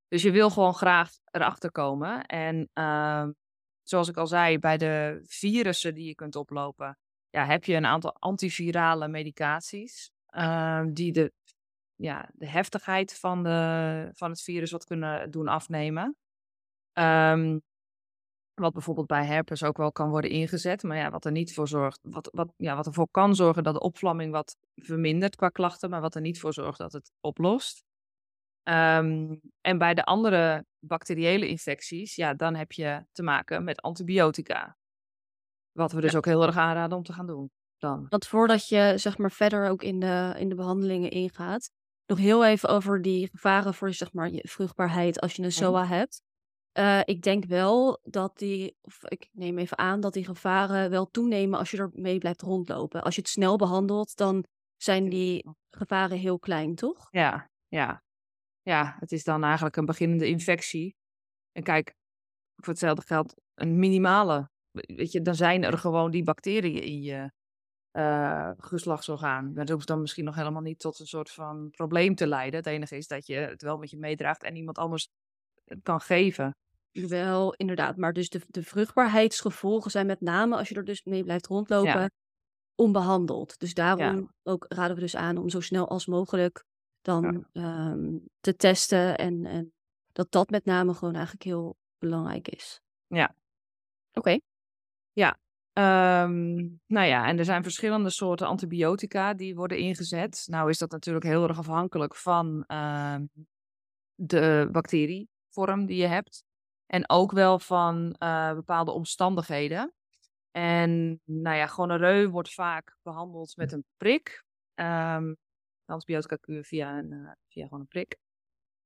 Dus je wil gewoon graag erachter komen. En uh, zoals ik al zei, bij de virussen die je kunt oplopen, ja, heb je een aantal antivirale medicaties. Uh, die de, ja, de heftigheid van, de, van het virus wat kunnen doen afnemen. Um, wat bijvoorbeeld bij herpes ook wel kan worden ingezet. Maar ja, wat er niet voor zorgt. Wat, wat, ja, wat ervoor kan zorgen dat de opvlamming wat vermindert qua klachten. Maar wat er niet voor zorgt dat het oplost. Um, en bij de andere bacteriële infecties, ja, dan heb je te maken met antibiotica. Wat we dus ook heel erg aanraden om te gaan doen dan. Want voordat je zeg maar verder ook in de, in de behandelingen ingaat, nog heel even over die gevaren voor zeg maar, je vruchtbaarheid als je een Mhm. SOA hebt. Eh, ik denk wel dat die, of ik neem even aan dat die gevaren wel toenemen als je ermee blijft rondlopen. Als je het snel behandelt, dan zijn die gevaren heel klein, toch? Ja, ja. Ja, het is dan eigenlijk een beginnende infectie. En kijk, voor hetzelfde geldt een minimale. Weet je, dan zijn er gewoon die bacteriën in je eh geslachtsorgaan. Dat hoeft dan misschien nog helemaal niet tot een soort van probleem te leiden. Het enige is dat je het wel met je meedraagt en iemand anders het kan geven. Wel, inderdaad. Maar dus de, de vruchtbaarheidsgevolgen zijn met name als je er dus mee blijft rondlopen, onbehandeld. Dus daarom ook raden we dus aan om zo snel als mogelijk dan ehm, te testen. En, en dat dat met name gewoon eigenlijk heel belangrijk is. Ja. Oké. Ehm, nou ja, en er zijn verschillende soorten antibiotica die worden ingezet. Nou is dat natuurlijk heel erg afhankelijk van ehm, de bacterievorm die je hebt. En ook wel van eh, bepaalde omstandigheden. En nou ja, gonoreu wordt vaak behandeld met een prik. Ehm antibiotica kuur via, een, eh, via gewoon een prik.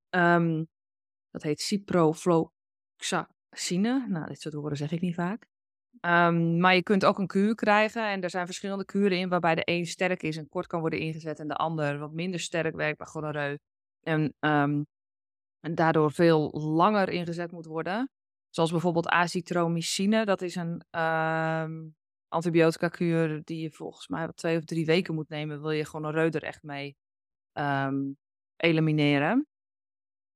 Ehm, dat heet ciprofloxacine. Nou, dit soort woorden zeg ik niet vaak. Ehm, maar je kunt ook een kuur krijgen. En er zijn verschillende kuren in waarbij de een sterk is en kort kan worden ingezet. En de ander wat minder sterk werkt bij gonoreu. En, en daardoor veel langer ingezet moet worden. Zoals bijvoorbeeld azithromycine. Dat is een ehm antibiotica kuur die je volgens mij twee of drie weken moet nemen. Wil je gonoreu er echt mee ehm, elimineren.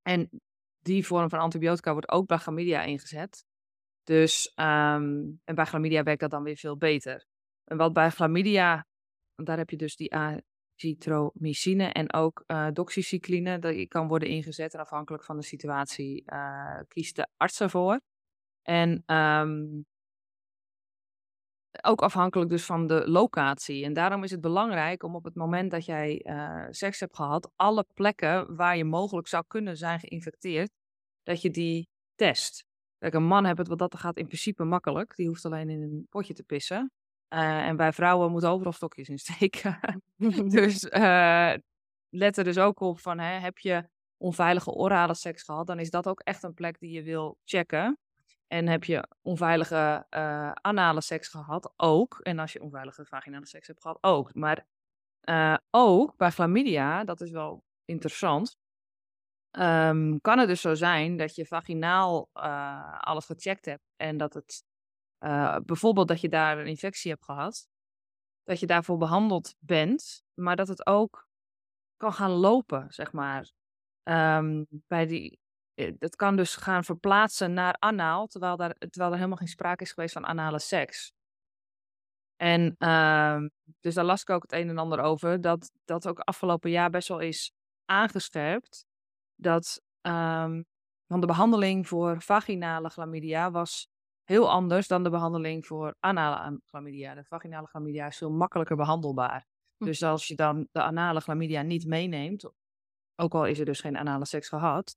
En die vorm van antibiotica wordt ook bij chlamydia ingezet. Dus, ehm, en bij chlamydia werkt dat dan weer veel beter. En wat bij chlamydia, daar heb je dus die azithromycine en ook eh doxycycline, die kan worden ingezet. En afhankelijk van de situatie eh, kiest de arts ervoor. En ehm, ook afhankelijk dus van de locatie. En daarom is het belangrijk om op het moment dat jij eh, seks hebt gehad, alle plekken waar je mogelijk zou kunnen zijn geïnfecteerd, dat je die test. Kijk, een man heeft het wat dat gaat in principe makkelijk. Die hoeft alleen in een potje te pissen. Eh, en wij vrouwen moeten overal stokjes in steken. <laughs> <laughs> dus eh, let er dus ook op van, hè, heb je onveilige orale seks gehad, dan is dat ook echt een plek die je wil checken. En heb je onveilige eh, anale seks gehad, ook. En als je onveilige vaginale seks hebt gehad, ook. Maar ook bij chlamydia, dat is wel interessant, ehm, kan het dus zo zijn dat je vaginaal alles gecheckt hebt en dat het eh, bijvoorbeeld dat je daar een infectie hebt gehad, dat je daarvoor behandeld bent, maar dat het ook kan gaan lopen, zeg maar. Ehm, bij die, eh, dat kan dus gaan verplaatsen naar anaal, terwijl, daar, terwijl er helemaal geen sprake is geweest van anale seks. En ehm, dus daar las ik ook het een en ander over, dat dat ook afgelopen jaar best wel is aangescherpt. Dat ehm, want de behandeling voor vaginale chlamydia was heel anders dan de behandeling voor anale am- chlamydia. De vaginale chlamydia is veel makkelijker behandelbaar. Hm. Dus als je dan de anale chlamydia niet meeneemt, ook al is er dus geen anale seks gehad,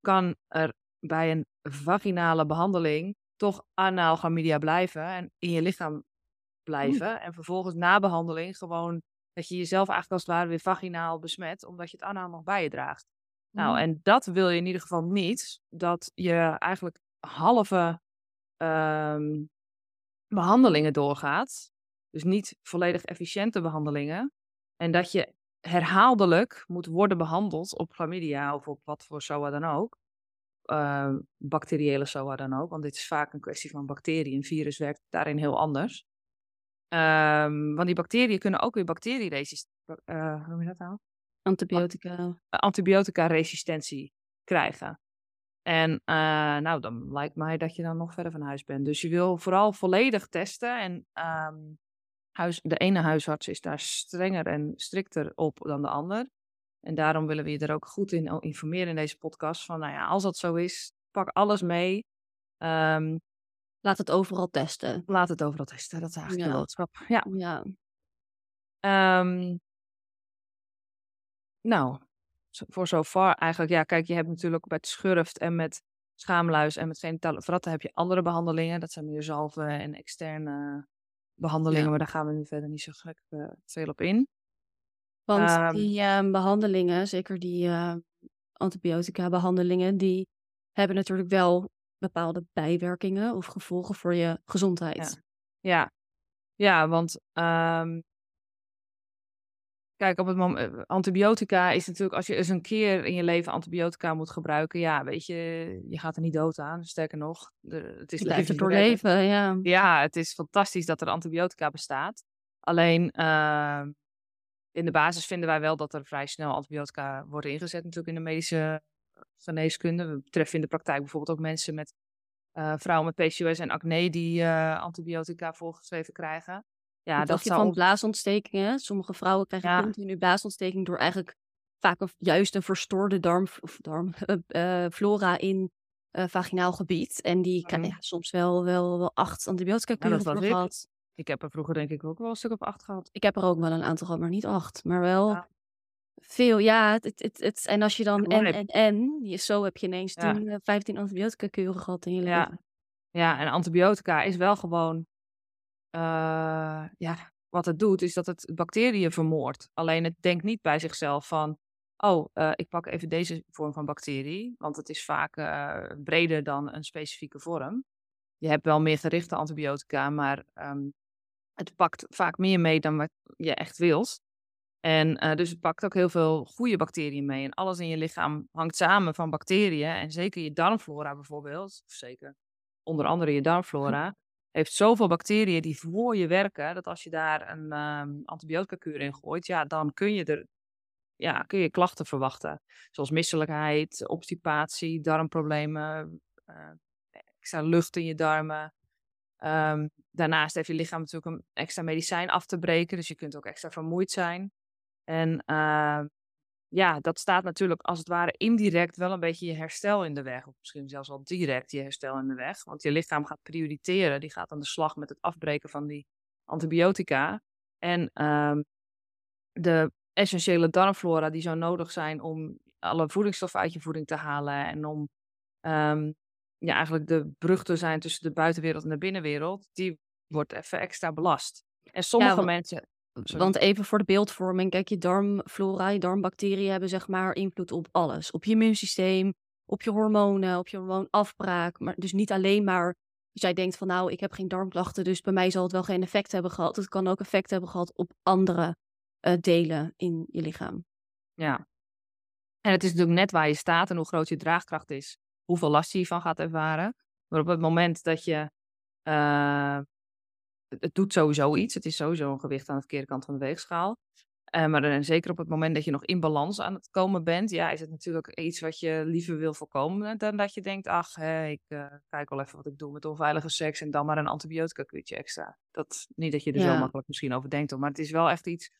kan er bij een vaginale behandeling toch anaal chlamydia blijven en in je lichaam blijven. En vervolgens na behandeling gewoon dat je jezelf eigenlijk als het ware weer vaginaal besmet, omdat je het anaal nog bij je draagt. Nou, en dat wil je in ieder geval niet. Dat je eigenlijk halve ehm, behandelingen doorgaat. Dus niet volledig efficiënte behandelingen. En dat je herhaaldelijk moet worden behandeld op chlamydia of op wat voor SOA dan ook. Ehm, bacteriële SOA dan ook, want dit is vaak een kwestie van bacteriën. Een virus werkt daarin heel anders. Ehm, want die bacteriën kunnen ook weer bacterieresist... eh, hoe noem je dat nou? Antibiotica. antibiotica-resistentie krijgen. En eh, nou, dan lijkt mij dat je dan nog verder van huis bent. Dus je wil vooral volledig testen. En ehm, huis, de ene huisarts is daar strenger en strikter op dan de ander. En daarom willen we je er ook goed in informeren in deze podcast. Van nou ja, als dat zo is, pak alles mee. Ehm, Laat het overal testen. laat het overal testen. Dat is eigenlijk Ja. de boodschap. Ja. Ja. Ehm, nou, voor zover eigenlijk. Ja, kijk, je hebt natuurlijk met schurft en met schaamluis en met genitale vratten heb je andere behandelingen. Dat zijn meer zalven en externe behandelingen, Ja. maar daar gaan we nu verder niet zo gek eh, veel op in. Want Ehm, die ehm, behandelingen, zeker die eh, antibiotica-behandelingen, die hebben natuurlijk wel bepaalde bijwerkingen of gevolgen voor je gezondheid. Ja, ja, want ehm, kijk, op het moment, antibiotica is natuurlijk, als je eens een keer in je leven antibiotica moet gebruiken, ja, weet je, je gaat er niet dood aan. Sterker nog, de, het is blijft er door levensreddend. leven, ja. Ja, het is fantastisch dat er antibiotica bestaat. Alleen ehm, in de basis vinden wij wel dat er vrij snel antibiotica worden ingezet, natuurlijk in de medische geneeskunde. We treffen in de praktijk bijvoorbeeld ook mensen met eh, vrouwen met PCOS en acne die eh, antibiotica voorgeschreven krijgen. Ja, dat dacht je van blaasontstekingen? Sommige vrouwen krijgen Ja. continu blaasontsteking door eigenlijk vaak een, juist een verstoorde darm, of darm <laughs> eh, flora in eh, vaginaal gebied. En die krijgen Mhm. ja, soms wel, wel, wel acht antibiotica Ja, kuren voor ik. gehad. Ik heb er vroeger denk ik ook wel een stuk op acht gehad. Ik heb er ook wel een aantal gehad, maar niet acht. Maar wel Ja. veel. Ja, het, het, het, en als je dan en, en, en, je- zo heb je ineens Ja. 10, eh, 15 antibiotica kuren gehad in je Ja. leven. Ja, en antibiotica is wel gewoon, eh, ja, wat het doet is dat het bacteriën vermoordt. Alleen het denkt niet bij zichzelf van, oh, eh, ik pak even deze vorm van bacterie, want het is vaak eh, breder dan een specifieke vorm. Je hebt wel meer gerichte antibiotica, maar ehm, het pakt vaak meer mee dan wat je echt wilt. En dus het pakt ook heel veel goede bacteriën mee. En alles in je lichaam hangt samen van bacteriën. En zeker je darmflora bijvoorbeeld, of zeker onder andere je darmflora, heeft zoveel bacteriën die voor je werken, dat als je daar een ehm antibiotica kuur in gooit, ja, dan kun je er ja, kun je klachten verwachten. Zoals misselijkheid, obstipatie, darmproblemen, eh, extra lucht in je darmen. Ehm, daarnaast heeft je lichaam natuurlijk een extra medicijn af te breken, dus je kunt ook extra vermoeid zijn. En ehm, ja, dat staat natuurlijk als het ware indirect wel een beetje je herstel in de weg. Of misschien zelfs wel direct je herstel in de weg. Want je lichaam gaat prioriteren. Die gaat aan de slag met het afbreken van die antibiotica. En ehm, de essentiële darmflora die zo nodig zijn om alle voedingsstoffen uit je voeding te halen. En om ehm, ja, eigenlijk de brug te zijn tussen de buitenwereld en de binnenwereld. Die wordt even extra belast. En sommige want- mensen... Sorry. Want even voor de beeldvorming, kijk, je darmflora, je darmbacteriën hebben zeg maar invloed op alles. Op je immuunsysteem, op je hormonen, op je hormoonafbraak. Maar dus niet alleen maar als jij denkt van nou, ik heb geen darmklachten, dus bij mij zal het wel geen effect hebben gehad. Het kan ook effect hebben gehad op andere eh, delen in je lichaam. Ja. En het is natuurlijk net waar je staat en hoe groot je draagkracht is, hoeveel last je hiervan gaat ervaren. Maar op het moment dat je. eh, het, doet sowieso iets. Het is sowieso een gewicht aan de verkeerde kant van de weegschaal. Eh, maar dan, zeker op het moment dat je nog in balans aan het komen bent, ja, is het natuurlijk iets wat je liever wil voorkomen dan dat je denkt, ach, hè, ik eh, kijk wel even wat ik doe met onveilige seks en dan maar een antibiotica kuurtje extra. Dat, niet dat je er zo makkelijk misschien over denkt, maar het is wel echt iets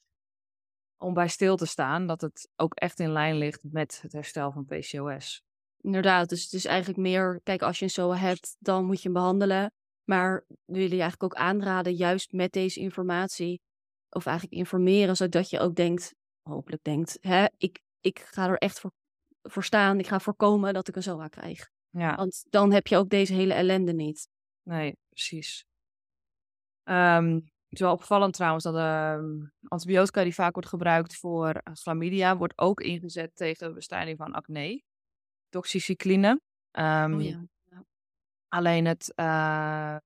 om bij stil te staan dat het ook echt in lijn ligt met het herstel van PCOS. Inderdaad, dus het is eigenlijk meer, kijk, als je een SOA hebt, dan moet je hem behandelen. Maar we willen je eigenlijk ook aanraden, juist met deze informatie, of eigenlijk informeren, zodat je ook denkt, hopelijk denkt, hè, ik, ik ga er echt voor, voor staan, ik ga voorkomen dat ik een SOA krijg. Ja, Want dan heb je ook deze hele ellende niet. nee, precies. Ehm, het is wel opvallend trouwens dat ehm, antibiotica die vaak wordt gebruikt voor eh, chlamydia, wordt ook ingezet tegen de bestrijding van acne, doxycycline. Ehm, Oh ja. Alleen het, eh,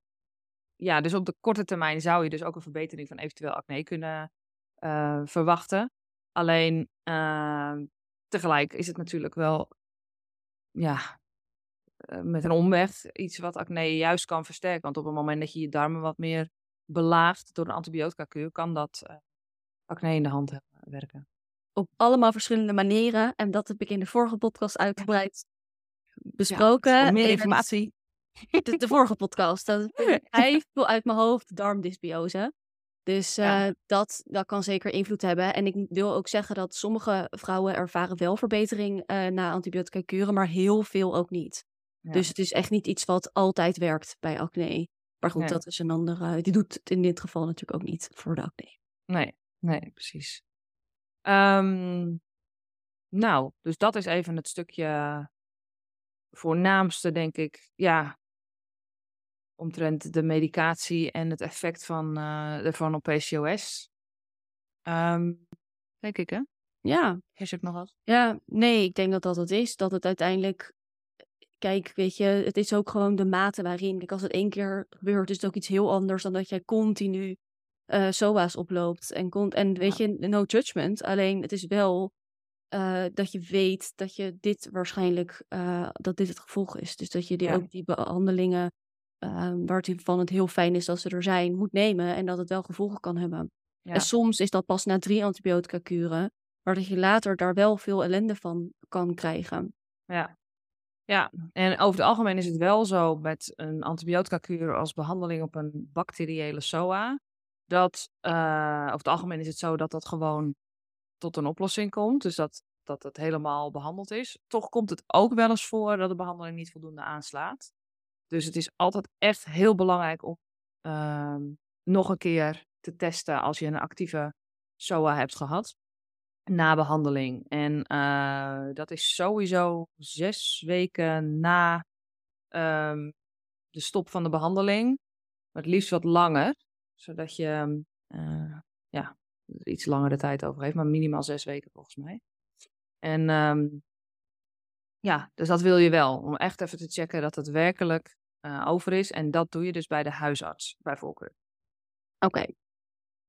ja, dus op de korte termijn zou je dus ook een verbetering van eventueel acne kunnen eh, verwachten. Alleen eh, tegelijk is het natuurlijk wel, ja, eh, met een omweg iets wat acne juist kan versterken. Want op het moment dat je je darmen wat meer belaagt door een antibiotica-kuur, kan dat acne in de hand werken. Op allemaal verschillende manieren. En dat heb ik in de vorige podcast uitgebreid besproken. Meer informatie. De, de vorige podcast. Dat <laughs> hij viel uit mijn hoofd darmdysbiose. Dus Ja. eh, dat, dat kan zeker invloed hebben. En ik wil ook zeggen dat sommige vrouwen ervaren wel verbetering eh, na antibiotica kuren, maar heel veel ook niet. Ja. Dus het is echt niet iets wat altijd werkt bij acne. Maar goed, Nee. dat is een andere. Die doet het in dit geval natuurlijk ook niet voor de acne. Nee, nee, precies. Ehm, nou, dus dat is even het stukje voornaamste, denk ik. Ja, omtrent de medicatie en het effect van, uh, ervan op PCOS. Ehm, denk ik, hè? Ja. Is ook nog wat? Ja, nee, ik denk dat dat het is. Dat het uiteindelijk kijk, weet je, het is ook gewoon de mate waarin. Kijk, als het één keer gebeurt, is het ook iets heel anders dan dat jij continu uh, SOA's oploopt. En, komt en weet je, no judgment. Alleen het is wel uh, dat je weet dat je dit waarschijnlijk, uh, dat dit het gevolg is. Dus dat je die, ja. ook die behandelingen, waarvan het heel fijn is dat ze er zijn, moet nemen. En dat het wel gevolgen kan hebben. Ja. En soms is dat pas na drie antibiotica kuren, maar dat je later daar wel veel ellende van kan krijgen. Ja, ja, en over het algemeen is het wel zo met een antibiotica-kuur als behandeling op een bacteriële SOA. Dat uh, over het algemeen is het zo dat dat gewoon tot een oplossing komt. Dus dat, dat het helemaal behandeld is. Toch komt het ook wel eens voor dat de behandeling niet voldoende aanslaat. Dus het is altijd echt heel belangrijk om uh, nog een keer te testen als je een actieve SOA hebt gehad na behandeling. En uh, dat is sowieso zes weken na um, de stop van de behandeling. Maar het liefst wat langer, zodat je uh, ja, er iets langere tijd over heeft, maar minimaal zes weken volgens mij. En um, ja, dus dat wil je wel, om echt even te checken dat het werkelijk uh, over is. En dat doe je dus bij de huisarts, bij voorkeur. Oké, okay.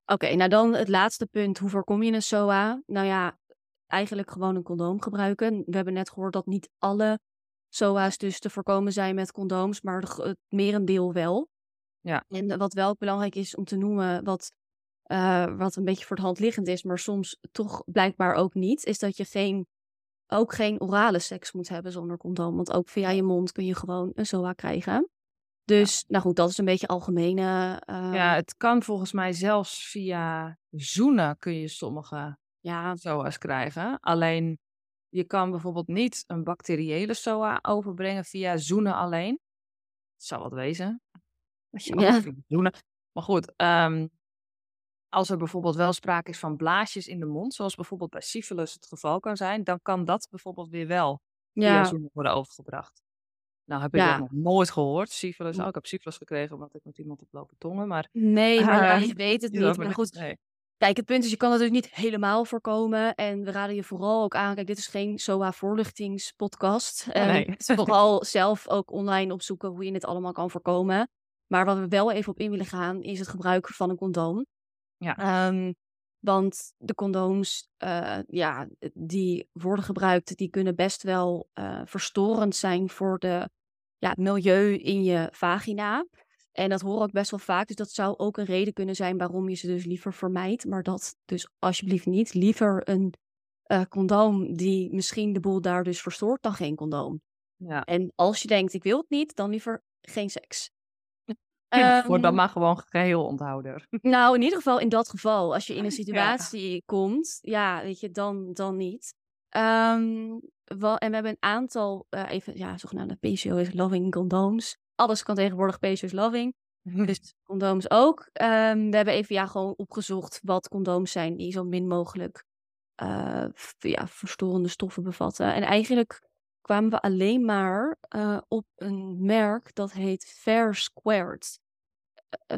Oké, nou dan het laatste punt. Hoe voorkom je een SOA? Nou ja, eigenlijk gewoon een condoom gebruiken. We hebben net gehoord dat niet alle SOA's dus te voorkomen zijn met condooms, maar het merendeel wel. Ja. En wat wel belangrijk is om te noemen, wat, uh, wat een beetje voor de hand liggend is, maar soms toch blijkbaar ook niet, is dat je geen, ook geen orale seks moet hebben zonder condoom. Want ook via je mond kun je gewoon een SOA krijgen. Dus, nou goed, dat is een beetje algemene. Uh... Ja, het kan volgens mij zelfs via zoenen kun je sommige ja. SOA's krijgen. Alleen, je kan bijvoorbeeld niet een bacteriële SOA overbrengen via zoenen alleen. Dat zou wat wezen. Ja. <laughs> Zoenen. Maar goed, um, als er bijvoorbeeld wel sprake is van blaasjes in de mond, zoals bijvoorbeeld bij syphilis het geval kan zijn, dan kan dat bijvoorbeeld weer wel via ja. zoenen worden overgebracht. Nou, heb ik ja. dat nog nooit gehoord. Syphilis. Oh, ik heb syphilis gekregen omdat ik met iemand heb lopen tongen. Maar, nee, <laughs> maar je weet het <laughs> niet. Maar goed, nee. kijk, het punt is, je kan natuurlijk niet helemaal voorkomen. En we raden je vooral ook aan, kijk, dit is geen SOA-voorlichtingspodcast. Um, nee. vooral zelf ook online opzoeken hoe je het allemaal kan voorkomen. Maar wat we wel even op in willen gaan, is het gebruik van een condoom. Ja. Um, want de condooms, uh, ja, die worden gebruikt, die kunnen best wel uh, verstorend zijn voor de ja, het milieu in je vagina. En dat hoor ik best wel vaak. Dus dat zou ook een reden kunnen zijn waarom je ze dus liever vermijdt. Maar dat dus alsjeblieft niet. Liever een uh, condoom die misschien de boel daar dus verstoort dan geen condoom. Ja. En als je denkt, ik wil het niet, dan liever geen seks. Um, word dan maar gewoon geheel onthouder. <laughs> Nou, in ieder geval in dat geval. Als je in een <laughs> situatie ja. komt, ja, weet je, dan, dan niet. Um, wel, en we hebben een aantal, uh, even, ja, zogenaamde PCOS loving condooms. Alles kan tegenwoordig PCOS loving. Dus condooms ook. Um, we hebben even ja, gewoon opgezocht wat condooms zijn die zo min mogelijk uh, ja, verstorende stoffen bevatten. En eigenlijk kwamen we alleen maar uh, op een merk dat heet Fair Squared.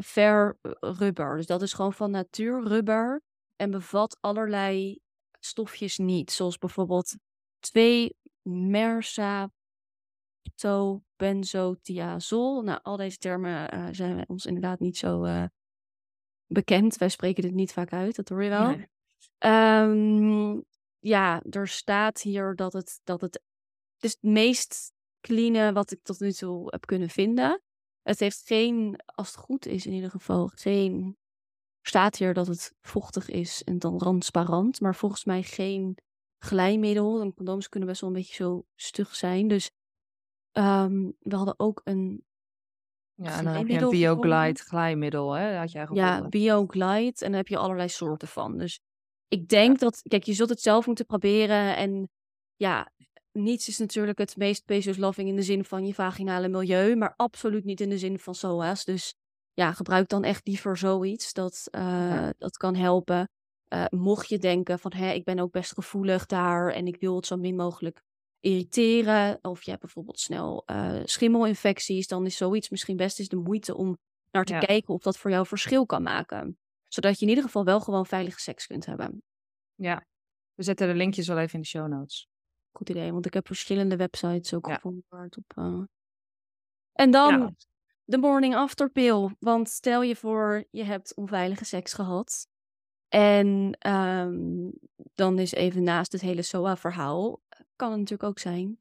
Fair rubber. Dus dat is gewoon van natuurrubber en bevat allerlei stofjes niet. Zoals bijvoorbeeld twee mersaptobenzothiazol. Nou, al deze termen uh, zijn ons inderdaad niet zo uh, bekend. Wij spreken dit niet vaak uit, dat hoor je wel. Nee. Um, ja, er staat hier dat het, dat het, het is het meest clean wat ik tot nu toe heb kunnen vinden. Het heeft geen, als het goed is in ieder geval, geen staat hier dat het vochtig is en dan transparant, maar volgens mij geen glijmiddel. En condooms kunnen best wel een beetje zo stug zijn. Dus um, we hadden ook een. Ja, en dan heb je een BioGlide glijmiddel, hè? Had jij ja, BioGlide. En daar heb je allerlei soorten van. Dus ik denk ja. dat, kijk, je zult het zelf moeten proberen. En ja, niets is natuurlijk het meest pesos loving in de zin van je vaginale milieu, maar absoluut niet in de zin van SOA's. Dus ja, gebruik dan echt liever zoiets. Dat, uh, ja. dat kan helpen. Uh, mocht je denken van, hé, ik ben ook best gevoelig daar en ik wil het zo min mogelijk irriteren of je hebt bijvoorbeeld snel uh, schimmelinfecties, dan is zoiets misschien best eens de moeite om naar te kijken of dat voor jou verschil kan maken. Zodat je in ieder geval wel gewoon veilige seks kunt hebben. Ja, we zetten de linkjes wel even in de show notes. Goed idee, want ik heb verschillende websites ook gevonden waar het op. Uh... En dan de morning after pill. Want stel je voor, je hebt onveilige seks gehad. En um, dan is even naast het hele SOA-verhaal, kan het natuurlijk ook zijn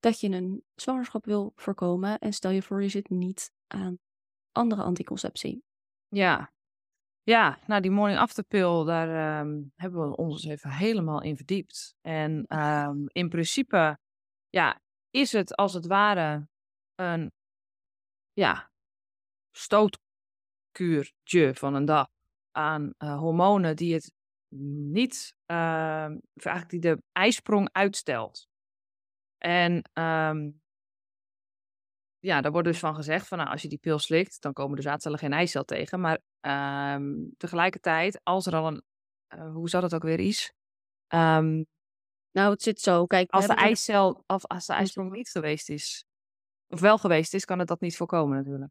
dat je een zwangerschap wil voorkomen. En stel je voor, je zit niet aan andere anticonceptie. Ja, ja, nou die morning after pill, daar um, hebben we ons even helemaal in verdiept. En um, in principe, ja, is het als het ware een, ja, stootkuurtje van een dag aan uh, hormonen die het niet, uh, eigenlijk die de ijsprong uitstelt. En ja, daar wordt dus van gezegd van nou, als je die pil slikt, dan komen de zaadcellen geen eicel tegen. Maar um, tegelijkertijd, als er al een, uh, hoe zou dat ook weer is? Um, nou, het zit zo. Kijk, als de eicel, of als de ijsprong niet geweest is, of wel geweest is, kan het dat niet voorkomen natuurlijk.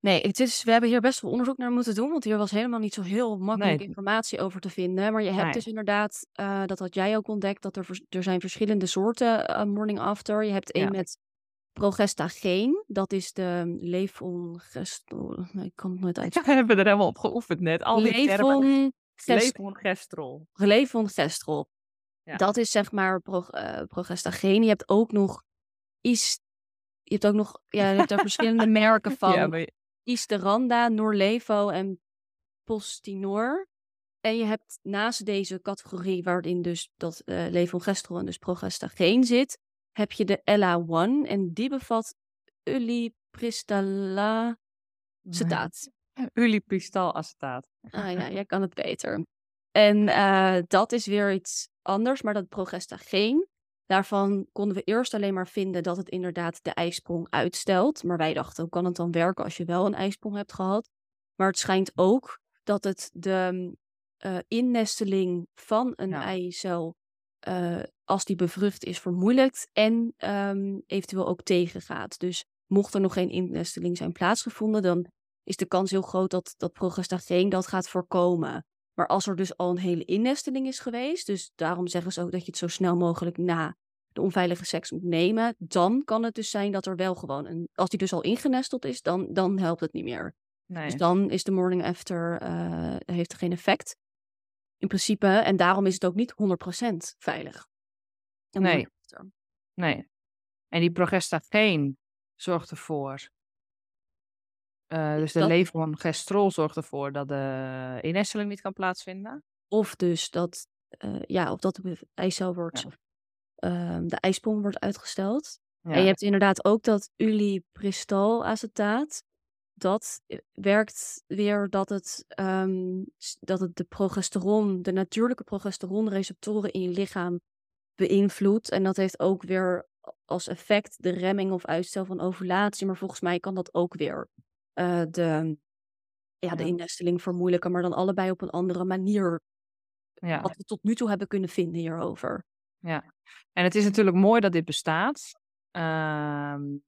Nee, het is, we hebben hier best wel onderzoek naar moeten doen, want hier was helemaal niet zo heel makkelijk nee. informatie over te vinden. Maar je hebt nee. dus inderdaad, uh, dat had jij ook ontdekt, dat er, er zijn verschillende soorten uh, morning after. Je hebt één ja. met progestageen, dat is de levonorgestrol. Nee, ik kan het nooit uit. <laughs> We hebben er helemaal op geoefend net. Al die Levon... Levonorgestrol. Ja. Dat is zeg maar pro, uh, progestageen. Je hebt ook nog is je hebt ook nog, ja, je hebt er <laughs> verschillende merken van. Ja, maar Isteranda, Norlevo en Postinor. En je hebt naast deze categorie, waarin dus dat uh, levonorgestrol en dus progestageen zit, heb je de LA1 en die bevat ulipristallacetaat. Ulipristalacetaat. Ah ja, jij kan het beter. En uh, dat is weer iets anders, maar dat progestageen, Daarvan konden we eerst alleen maar vinden dat het inderdaad de ijsprong uitstelt. Maar wij dachten, hoe kan het dan werken als je wel een ijsprong hebt gehad? Maar het schijnt ook dat het de uh, innesteling van een ja. eicel, uh, als die bevrucht is, vermoeilijkt en um, eventueel ook tegengaat. Dus mocht er nog geen innesteling zijn plaatsgevonden, dan is de kans heel groot dat, dat progestageen dat gaat voorkomen. Maar als er dus al een hele innesteling is geweest, dus daarom zeggen ze ook dat je het zo snel mogelijk na de onveilige seks moet nemen, dan kan het dus zijn dat er wel gewoon een. Als die dus al ingenesteld is, dan, dan helpt het niet meer. Dus nee. Dus dan is de morning after uh, heeft er geen effect. In principe, en daarom is het ook niet 100% veilig. Nee. Nee. En die progestageen zorgt ervoor. Uh, dus de dat... levonorgestrol zorgt ervoor dat de innesteling niet kan plaatsvinden. Of dus dat, uh, ja, of dat de eicel wordt ja um, de ijsprong wordt uitgesteld. Ja. En je hebt inderdaad ook dat ulipristolacetaat. Dat eh, werkt weer dat het, um, dat het de progesteron, de natuurlijke progesteronreceptoren in je lichaam beïnvloedt. En dat heeft ook weer als effect de remming of uitstel van ovulatie. Maar volgens mij kan dat ook weer uh, de, ja, de innesteling vermoeilijken, maar dan allebei op een andere manier. Ja. Wat we tot nu toe hebben kunnen vinden hierover. Ja, en het is natuurlijk mooi dat dit bestaat. Um,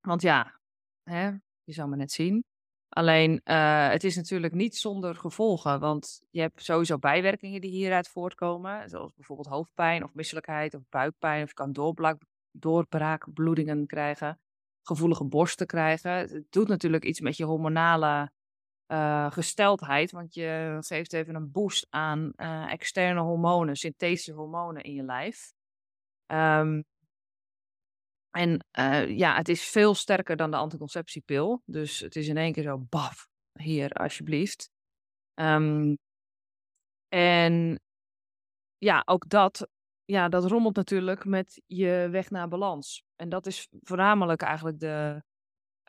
want ja, hè, je zou maar net zien. Alleen, uh, het is natuurlijk niet zonder gevolgen. Want je hebt sowieso bijwerkingen die hieruit voortkomen. Zoals bijvoorbeeld hoofdpijn of misselijkheid of buikpijn. Of je kan doorbraak, doorbraakbloedingen krijgen. Gevoelige borsten krijgen. Het doet natuurlijk iets met je hormonale uh, gesteldheid. Want je geeft even een boost aan uh, externe hormonen, synthetische hormonen in je lijf. Um, en uh, ja, het is veel sterker dan de anticonceptiepil. Dus het is in één keer zo, baf, hier alsjeblieft. Um, en ja, ook dat, ja, dat rommelt natuurlijk met je weg naar balans. En dat is voornamelijk eigenlijk de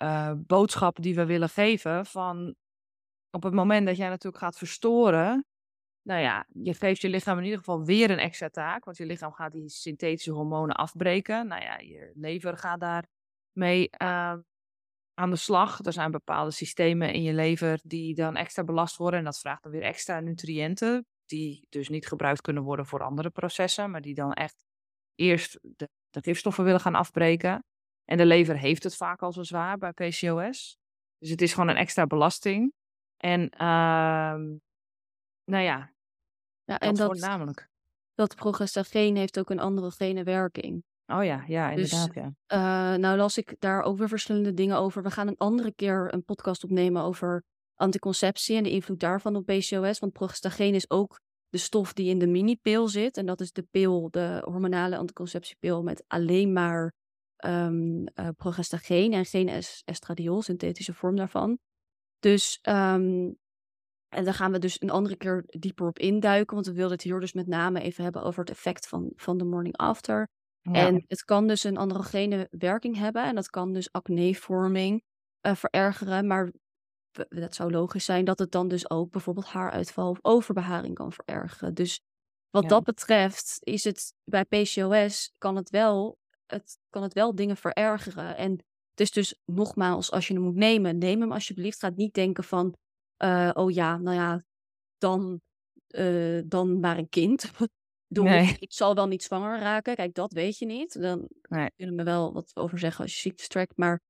uh, boodschap die we willen geven van op het moment dat jij natuurlijk gaat verstoren, nou ja, je geeft je lichaam in ieder geval weer een extra taak, want je lichaam gaat die synthetische hormonen afbreken. Nou ja, je lever gaat daar mee uh, aan de slag. Er zijn bepaalde systemen in je lever die dan extra belast worden en dat vraagt dan weer extra nutriënten, die dus niet gebruikt kunnen worden voor andere processen, maar die dan echt eerst de, gifstoffen willen gaan afbreken. En de lever heeft het vaak al zo zwaar bij PCOS. Dus het is gewoon een extra belasting. En uh, nou ja, ja en dat, namelijk. dat progestageen heeft ook een andere gene werking. Oh ja, ja, Dus inderdaad. ja. uh, nou las ik daar ook weer verschillende dingen over. We gaan een andere keer een podcast opnemen over anticonceptie en de invloed daarvan op PCOS. Want progestageen is ook de stof die in de mini-pil zit. En dat is de pil, de hormonale anticonceptiepil met alleen maar um, uh, progestageen en geen est estradiol, synthetische vorm daarvan. Dus um, en daar gaan we dus een andere keer dieper op induiken, want we wilden het hier dus met name even hebben over het effect van, van de morning after. Ja. En het kan dus een androgene werking hebben en dat kan dus acnevorming uh, verergeren, maar dat zou logisch zijn dat het dan dus ook bijvoorbeeld haaruitval of overbeharing kan verergeren. Dus wat ja. dat betreft is het bij PCOS kan het wel, het kan het wel dingen verergeren. En het is dus nogmaals, als je hem moet nemen, neem hem alsjeblieft. Ga niet denken van, uh, oh ja, nou ja, dan, uh, dan maar een kind. <laughs> Doe, nee. Ik zal wel niet zwanger raken. Kijk, dat weet je niet. Dan nee. kunnen we wel wat over zeggen als je ziektes trekt. Maar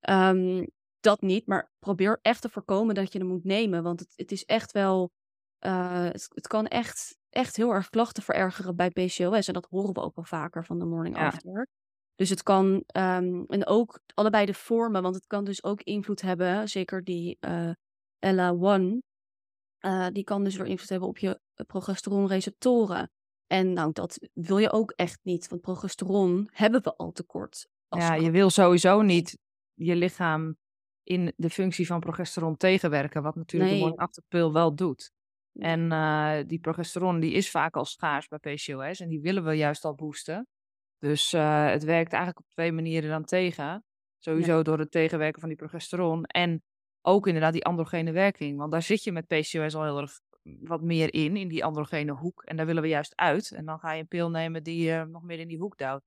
um, dat niet. Maar probeer echt te voorkomen dat je hem moet nemen. Want het, het is echt wel. Uh, het, het, kan echt, echt heel erg klachten verergeren bij PCOS. En dat horen we ook wel vaker van de morning ja. after. Dus het kan. Um, en ook allebei de vormen. Want het kan dus ook invloed hebben. Zeker die uh, Ella-1. Uh, die kan dus weer invloed hebben op je progesteronreceptoren. En nou, dat wil je ook echt niet. Want progesteron hebben we al tekort. Ja, je wil sowieso niet je lichaam in de functie van progesteron tegenwerken, wat natuurlijk nee. de pill wel doet. En uh, die progesteron die is vaak al schaars bij PCOS en die willen we juist al boosten. Dus uh, het werkt eigenlijk op twee manieren dan tegen. Sowieso ja. door het tegenwerken van die progesteron en ook inderdaad die androgene werking. Want daar zit je met PCOS al heel erg wat meer in, in die androgene hoek. En daar willen we juist uit. En dan ga je een pil nemen die je nog meer in die hoek duwt.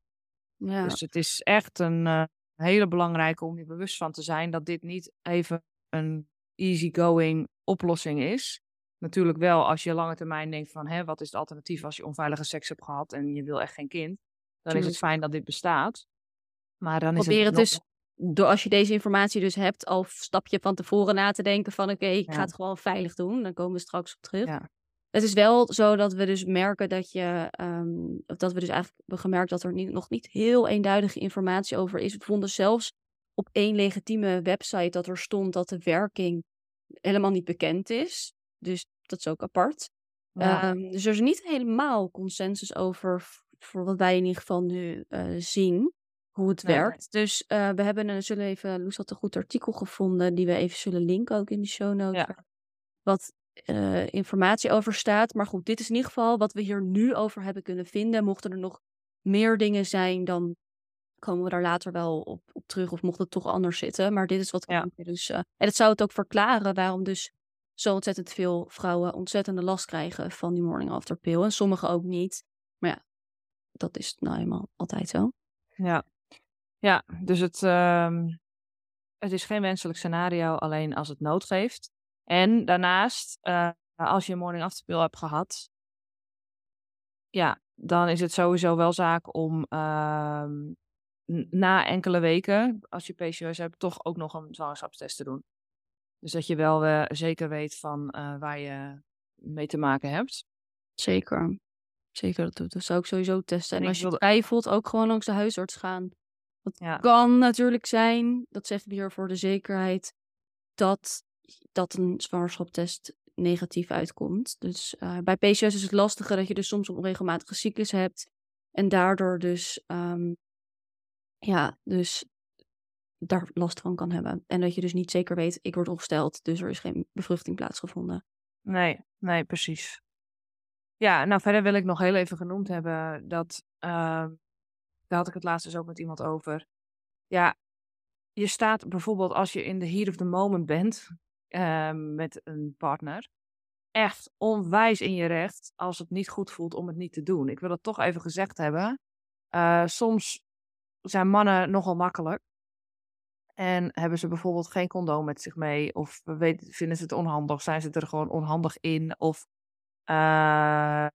Ja. Dus het is echt een, uh, hele belangrijke om je bewust van te zijn dat dit niet even een easygoing oplossing is. Natuurlijk wel als je lange termijn denkt van hè, wat is het alternatief als je onveilige seks hebt gehad en je wil echt geen kind. Dan is het fijn dat dit bestaat. Maar dan Probeer is het, het dus, door als je deze informatie dus hebt, al stap je van tevoren na te denken van oké, okay, ik ja. ga het gewoon veilig doen. Dan komen we straks op terug. Ja. Het is wel zo dat we dus merken dat je, um, dat we dus eigenlijk hebben gemerkt dat er niet, nog niet heel eenduidige informatie over is. We vonden zelfs op één legitieme website dat er stond dat de werking helemaal niet bekend is. Dus dat is ook apart. Ja. Um, dus er is niet helemaal consensus over, voor wat wij in ieder geval nu uh, zien, hoe het nee. werkt. Dus uh, we hebben een, zullen even, Loes had een goed artikel gevonden, die we even zullen linken ook in de show notes. Ja. Wat uh, informatie over staat. Maar goed, dit is in ieder geval wat we hier nu over hebben kunnen vinden. Mochten er nog meer dingen zijn, dan komen we daar later wel op, op terug. Of mocht het toch anders zitten. Maar dit is wat we ja. dus. En het zou het ook verklaren waarom dus zo ontzettend veel vrouwen ontzettende last krijgen van die morning after pill. En sommigen ook niet. Maar ja, dat is nou eenmaal altijd zo. Ja, ja dus het, uh, het is geen wenselijk scenario, alleen als het nood geeft. En daarnaast, uh, als je een morning after pill hebt gehad, ja, dan is het sowieso wel zaak om uh, na enkele weken, als je PCOS hebt, toch ook nog een zwangerschapstest te doen. Dus dat je wel uh, zeker weet van uh, waar je mee te maken hebt. Zeker. Zeker, dat, dat zou ik sowieso testen. En, en als je wilde... twijfelt, ook gewoon langs de huisarts gaan. Dat ja. kan natuurlijk zijn, dat zeggen we hier voor de zekerheid, dat dat een zwangerschapstest negatief uitkomt. Dus uh, bij PCOS is het lastige dat je dus soms een onregelmatige cyclus hebt. En daardoor dus, um, ja, dus daar last van kan hebben. En dat je dus niet zeker weet, ik word opgesteld, dus er is geen bevruchting plaatsgevonden. Nee, nee, precies. Ja, nou verder wil ik nog heel even genoemd hebben dat, uh, daar had ik het laatst dus ook met iemand over. Ja, je staat bijvoorbeeld als je in de heat of the moment bent, uh, met een partner. Echt onwijs in je recht als het niet goed voelt om het niet te doen. Ik wil het toch even gezegd hebben. Uh, soms zijn mannen nogal makkelijk. En hebben ze bijvoorbeeld geen condoom met zich mee. Of vinden ze het onhandig. Zijn ze er gewoon onhandig in. Of uh,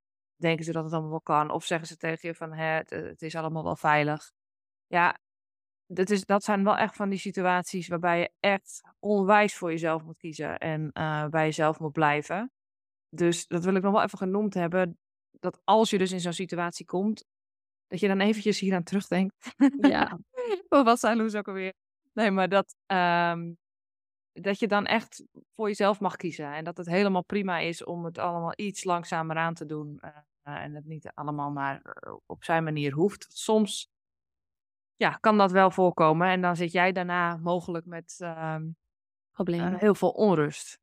denken ze dat het allemaal wel kan. Of zeggen ze tegen je van, hè, het, het is allemaal wel veilig. Ja, dat, is, dat zijn wel echt van die situaties waarbij je echt onwijs voor jezelf moet kiezen. En uh, bij jezelf moet blijven. Dus dat wil ik nog wel even genoemd hebben. Dat als je dus in zo'n situatie komt, dat je dan eventjes hier aan terugdenkt. Ja. <laughs> Wat zijn Loes ook alweer? Nee, maar dat, um, dat je dan echt voor jezelf mag kiezen. En dat het helemaal prima is om het allemaal iets langzamer aan te doen. Uh, en het niet allemaal maar op zijn manier hoeft. Soms ja, kan dat wel voorkomen. En dan zit jij daarna mogelijk met uh, problemen. Uh, heel veel onrust.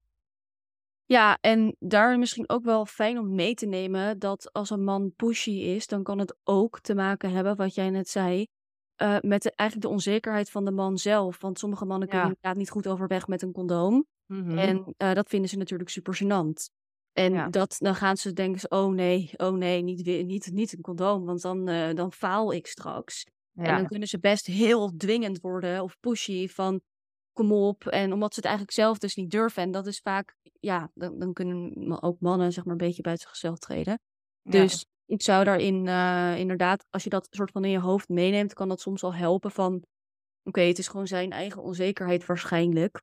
Ja, en daar misschien ook wel fijn om mee te nemen dat als een man pushy is, dan kan het ook te maken hebben, wat jij net zei, uh, met de, eigenlijk de onzekerheid van de man zelf. Want sommige mannen kunnen inderdaad niet goed overweg met een condoom. Mm -hmm. En dat vinden ze natuurlijk super gênant. En Ja. dat, dan gaan ze denken, oh nee, oh nee, niet, weer- niet, niet een condoom, want dan, uh, dan faal ik straks. En dan kunnen ze best heel dwingend worden of pushy van kom op. En omdat ze het eigenlijk zelf dus niet durven. En dat is vaak, ja, dan, dan kunnen ook mannen zeg maar een beetje buiten zichzelf treden. Ja. Dus ik zou daarin eh, inderdaad, als je dat soort van in je hoofd meeneemt, kan dat soms al helpen van, oké, het is gewoon zijn eigen onzekerheid waarschijnlijk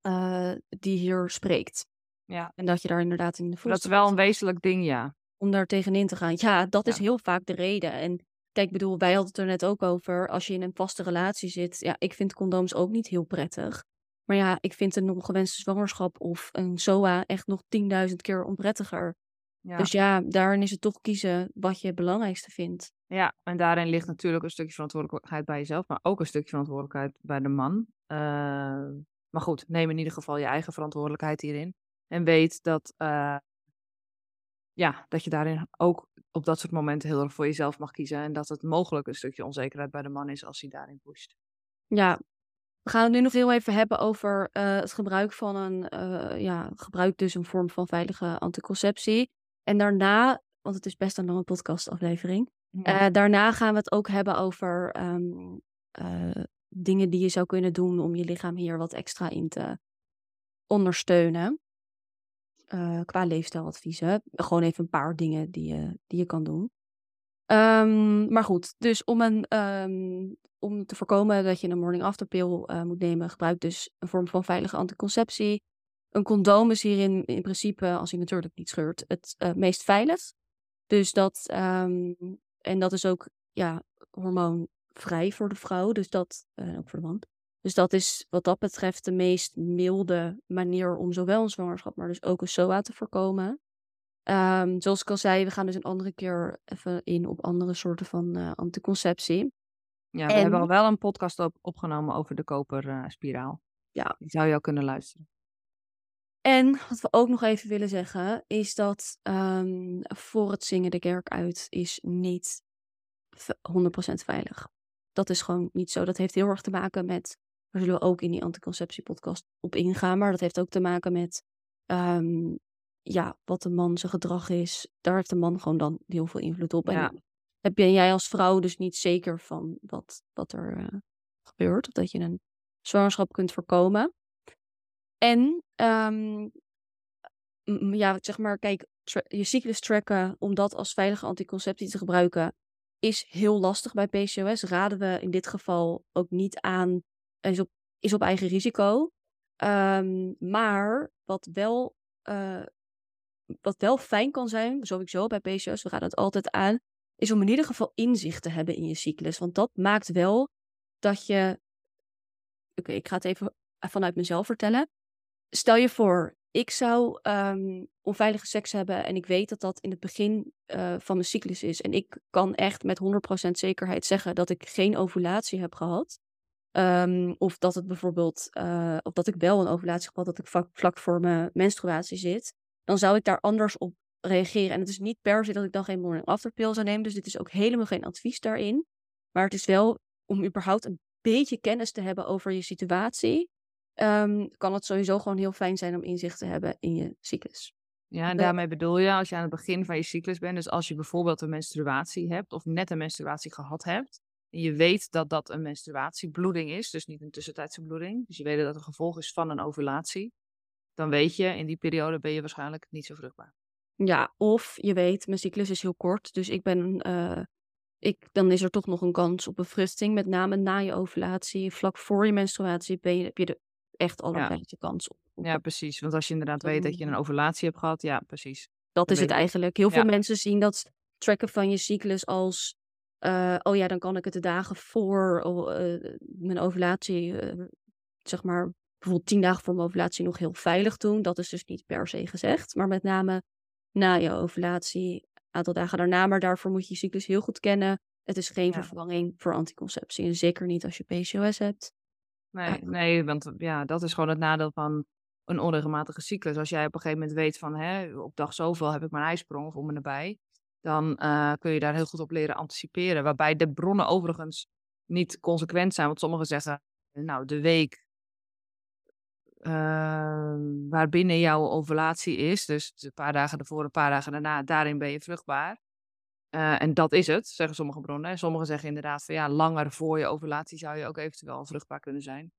eh, die hier spreekt. Ja. En dat je daar inderdaad in de Dat is wel een wezenlijk ding, ja. om daar tegenin te gaan. Ja, dat is heel vaak de reden. En kijk, bedoel, wij hadden het er net ook over. Als je in een vaste relatie zit, ja, ik vind condooms ook niet heel prettig. Maar ja, ik vind een ongewenste zwangerschap of een SOA echt nog 10.000 keer onprettiger. Ja. Dus ja, daarin is het toch kiezen wat je het belangrijkste vindt. ja, en daarin ligt natuurlijk een stukje verantwoordelijkheid bij jezelf, maar ook een stukje verantwoordelijkheid bij de man. Eh, maar goed, neem in ieder geval je eigen verantwoordelijkheid hierin. En weet dat, eh, ja, dat je daarin ook op dat soort momenten heel erg voor jezelf mag kiezen. En dat het mogelijk een stukje onzekerheid bij de man is als hij daarin pusht. Ja, we gaan het nu nog heel even hebben over eh, het gebruik van een, eh, ja, gebruik dus een vorm van veilige anticonceptie. En daarna, want het is best een lange podcastaflevering. Daarna gaan we het ook hebben over ehm, eh, dingen die je zou kunnen doen om je lichaam hier wat extra in te ondersteunen. Eh, qua leefstijladviezen. Gewoon even een paar dingen die je, die je kan doen. Ehm, maar goed, dus om, een, ehm, om te voorkomen dat je een morning after pill eh, moet nemen, gebruik dus een vorm van veilige anticonceptie. Een condoom is hierin in principe, als hij natuurlijk niet scheurt, het eh, meest veilig. Dus dat, ehm, en dat is ook ja, hormoonvrij voor de vrouw, dus dat, eh, ook voor de man. Dus dat is wat dat betreft de meest milde manier om zowel een zwangerschap, maar dus ook een SOA te voorkomen. Ehm, zoals ik al zei, we gaan dus een andere keer even in op andere soorten van eh, anticonceptie. Ja, we En- hebben al wel een podcast op, opgenomen over de koperspiraal. Ja. Die zou je al kunnen luisteren. En wat we ook nog even willen zeggen, is dat ehm, voor het zingen de kerk uit is niet ve- 100% veilig. Dat is gewoon niet zo. Dat heeft heel erg te maken met, daar zullen we ook in die anticonceptiepodcast op ingaan, maar dat heeft ook te maken met ehm, ja, wat de man zijn gedrag is. Daar heeft de man gewoon dan heel veel invloed op. Ja. En heb jij als vrouw dus niet zeker van wat, wat er eh, gebeurt, of dat je een zwangerschap kunt voorkomen. En ehm, ja, zeg maar, kijk, je cyclus tracken om dat als veilige anticonceptie te gebruiken is heel lastig bij PCOS. Raden we in dit geval ook niet aan, is op, is op eigen risico. Ehm, maar wat wel, eh, wat wel fijn kan zijn, sowieso bij PCOS, we raden het altijd aan, is om in ieder geval inzicht te hebben in je cyclus. Want dat maakt wel dat je. Oké, ik ga het even vanuit mezelf vertellen. Stel je voor, ik zou ehm, onveilige seks hebben en ik weet dat dat in het begin eh, van mijn cyclus is. En ik kan echt met 100% zekerheid zeggen dat ik geen ovulatie heb gehad. Ehm, of dat het bijvoorbeeld, eh, of dat ik wel een ovulatie heb gehad, dat ik vlak, vlak voor mijn menstruatie zit. Dan zou ik daar anders op reageren. En het is niet per se dat ik dan geen morning after pill zou nemen. Dus dit is ook helemaal geen advies daarin. Maar het is wel om überhaupt een beetje kennis te hebben over je situatie. ehm, kan het sowieso gewoon heel fijn zijn om inzicht te hebben in je cyclus. Ja, en daarmee bedoel je als je aan het begin van je cyclus bent, dus als je bijvoorbeeld een menstruatie hebt of net een menstruatie gehad hebt, je weet dat dat een menstruatiebloeding is, dus niet een tussentijdse bloeding, dus je weet dat het een gevolg is van een ovulatie, dan weet je in die periode ben je waarschijnlijk niet zo vruchtbaar. Ja, of je weet, mijn cyclus is heel kort, dus ik ben, uh, ik, dan is er toch nog een kans op bevruchting. Met name na je ovulatie, vlak voor je menstruatie, ben je, heb je er echt allerbeste ja. kans op. Ja, precies. Want als je inderdaad weet dat je een ovulatie hebt gehad, ja, precies. Dat is het eigenlijk. Heel veel mensen zien dat tracken van je cyclus als, uh, oh ja, dan kan ik het de dagen voor uh, mijn ovulatie, zeg maar, bijvoorbeeld tien dagen voor mijn ovulatie nog heel veilig doen. Dat is dus niet per se gezegd. Maar met name na je ovulatie, een aantal dagen daarna. Maar daarvoor moet je je cyclus heel goed kennen. Het is geen vervanging voor anticonceptie. En zeker niet als je PCOS hebt. Nee, nee, want ja, dat is gewoon het nadeel van een onregelmatige cyclus. Als jij op een gegeven moment weet van hè, op dag zoveel heb ik mijn ijsprong of om en nabij. Dan uh, kun je daar heel goed op leren anticiperen. Waarbij de bronnen overigens niet consequent zijn. Want sommigen zeggen, nou de week uh, waarbinnen jouw ovulatie is. Dus een paar dagen ervoor, een paar dagen daarna, daarin ben je vruchtbaar. Uh, en dat is het, zeggen sommige bronnen. Sommigen zeggen inderdaad van ja, langer voor je ovulatie zou je ook eventueel vruchtbaar kunnen zijn.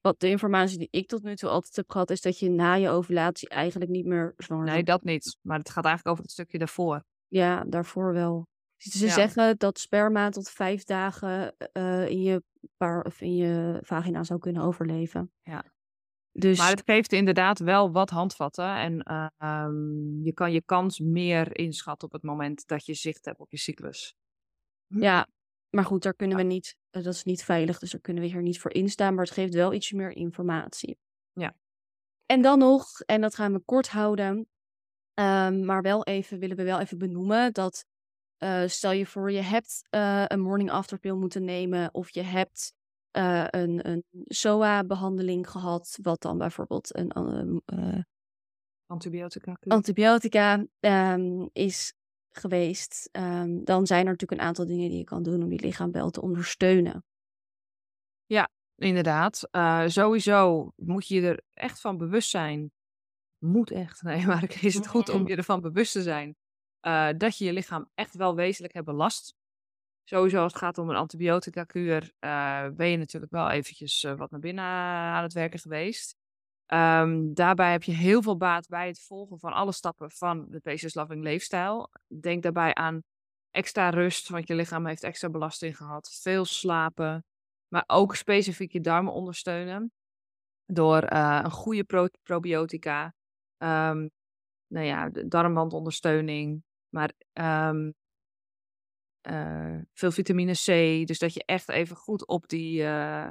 Wat de informatie die ik tot nu toe altijd heb gehad, is dat je na je ovulatie eigenlijk niet meer zwanger Nee, dat niet. Maar het gaat eigenlijk over het stukje daarvoor. Ja, daarvoor wel. Ze zeggen dat sperma tot vijf dagen uh, in, je paar, of in je vagina zou kunnen overleven. Ja. Dus... Maar het geeft inderdaad wel wat handvatten. En ehm, je kan je kans meer inschatten op het moment dat je zicht hebt op je cyclus. Ja, maar goed, daar kunnen we niet, eh, dat is niet veilig, dus daar kunnen we hier niet voor instaan. Maar het geeft wel iets meer informatie. Ja. En dan nog, en dat gaan we kort houden, um, maar wel even, willen we wel even benoemen dat uh, stel je voor, je hebt uh, een morning after pill moeten nemen of je hebt uh, een, een SOA-behandeling gehad, wat dan bijvoorbeeld een antibiotica, antibiotica um, is geweest. Um, dan zijn er natuurlijk een aantal dingen die je kan doen om je lichaam wel te ondersteunen. Ja, inderdaad. Sowieso moet je er echt van bewust zijn. Moet echt, <laughs> nee, maar is het goed om je ervan bewust te zijn. dat je je lichaam echt wel wezenlijk hebt belast sowieso als het gaat om een antibiotica-kuur, uh, ben je natuurlijk wel eventjes uh, wat naar binnen aan het werken geweest. Um, daarbij heb je heel veel baat bij het volgen van alle stappen van de Patience Loving leefstijl. Denk daarbij aan extra rust, want je lichaam heeft extra belasting gehad. Veel slapen, maar ook specifiek je darmen ondersteunen. Door uh, een goede pro probiotica, um, nou ja, darmwandondersteuning, maar um, uh, veel vitamine C. Dus dat je echt even goed op, die, uh,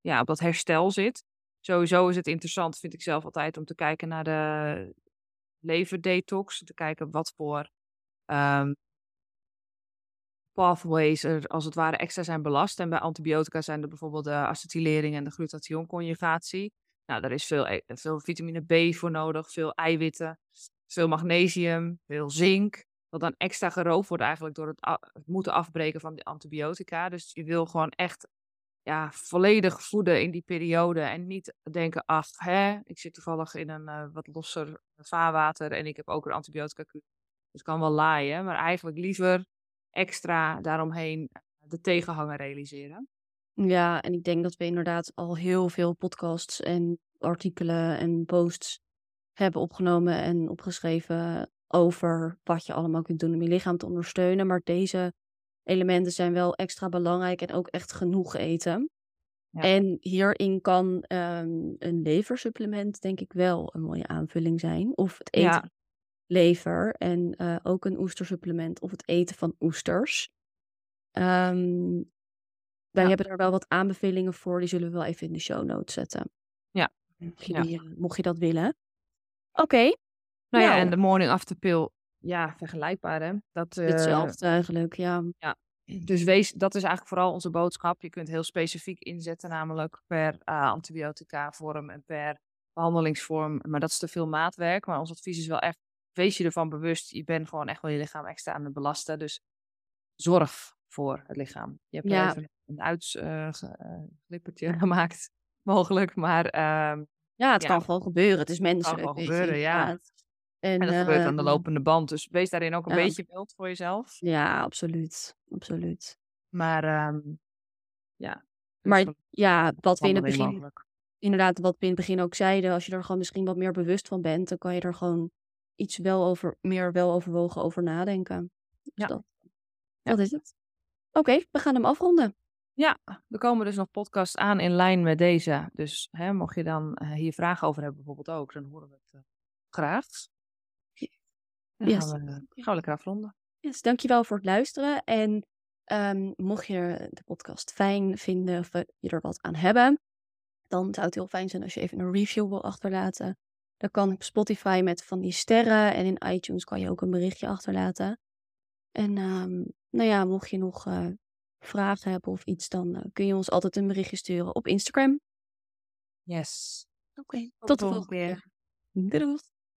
ja, op dat herstel zit. Sowieso is het interessant, vind ik zelf altijd, om te kijken naar de leverdetox. Te kijken wat voor um, pathways er als het ware extra zijn belast. En bij antibiotica zijn er bijvoorbeeld de acetylering en de glutathionconjugatie. Nou, daar is veel, e, veel vitamine B voor nodig, veel eiwitten, veel magnesium, veel zink wat dan extra geroofd wordt eigenlijk door het, moeten afbreken van de antibiotica. Dus je wil gewoon echt ja, volledig voeden in die periode en niet denken, ach, hè, ik zit toevallig in een uh, wat losser vaarwater en ik heb ook een antibiotica kuur. Dus kan wel laaien, maar eigenlijk liever extra daaromheen de tegenhanger realiseren. Ja, en ik denk dat we inderdaad al heel veel podcasts en artikelen en posts hebben opgenomen en opgeschreven over wat je allemaal kunt doen om je lichaam te ondersteunen. Maar deze elementen zijn wel extra belangrijk en ook echt genoeg eten. Ja. En hierin kan um, een leversupplement denk ik wel een mooie aanvulling zijn. Of het eten ja. lever en uh, ook een oestersupplement of het eten van oesters. Um, wij ja. hebben er wel wat aanbevelingen voor, die zullen we wel even in de show notes zetten. Ja. Mocht je, die, uh, mocht je dat willen. Oké, okay. Nou ja, en de morning after pill, ja, vergelijkbaar hè. Dat, uh, Hetzelfde eigenlijk, ja. Ja, dus wees, dat is eigenlijk vooral onze boodschap. Je kunt heel specifiek inzetten, namelijk per uh, antibiotica vorm en per behandelingsvorm. Maar dat is te veel maatwerk. Maar ons advies is wel echt, wees je ervan bewust. Je bent gewoon echt wel je lichaam extra aan het belasten. Dus zorg voor het lichaam. Je hebt ja. even een uitslippertje uh, <laughs> gemaakt, mogelijk. Maar uh, ja, het ja. kan gewoon gebeuren. Het is menselijk. Het kan gewoon gebeuren, ja. En, en dat gebeurt aan de ehm, lopende band. Dus wees daarin ook een beetje wild voor jezelf. Ja, absoluut. Absoluut. Maar um, ja. Maar ja, wat we in het begin... Mogelijk. Inderdaad, wat we in het begin ook zeiden. Als je er gewoon misschien wat meer bewust van bent. Dan kan je er gewoon iets wel over, meer wel overwogen over nadenken. Dus Ja. dat, Ja. dat is het. Oké, we gaan hem afronden. Ja, er komen dus nog podcasts aan in lijn met deze. Dus hè, mocht je dan eh, hier vragen over hebben, bijvoorbeeld ook, dan horen we het eh, graag. Dan Yes. gaan, we, gaan we lekker afronden. Yes, dankjewel voor het luisteren. En ehm, mocht je de podcast fijn vinden of eh, je er wat aan hebben, dan zou het heel fijn zijn als je even een review wil achterlaten. Dat kan op Spotify met van die sterren en in iTunes kan je ook een berichtje achterlaten. En ehm, nou ja, mocht je nog eh, vragen hebben of iets, dan eh, kun je ons altijd een berichtje sturen op Instagram. Yes. Oké, Tot tot de de volgende keer. doei.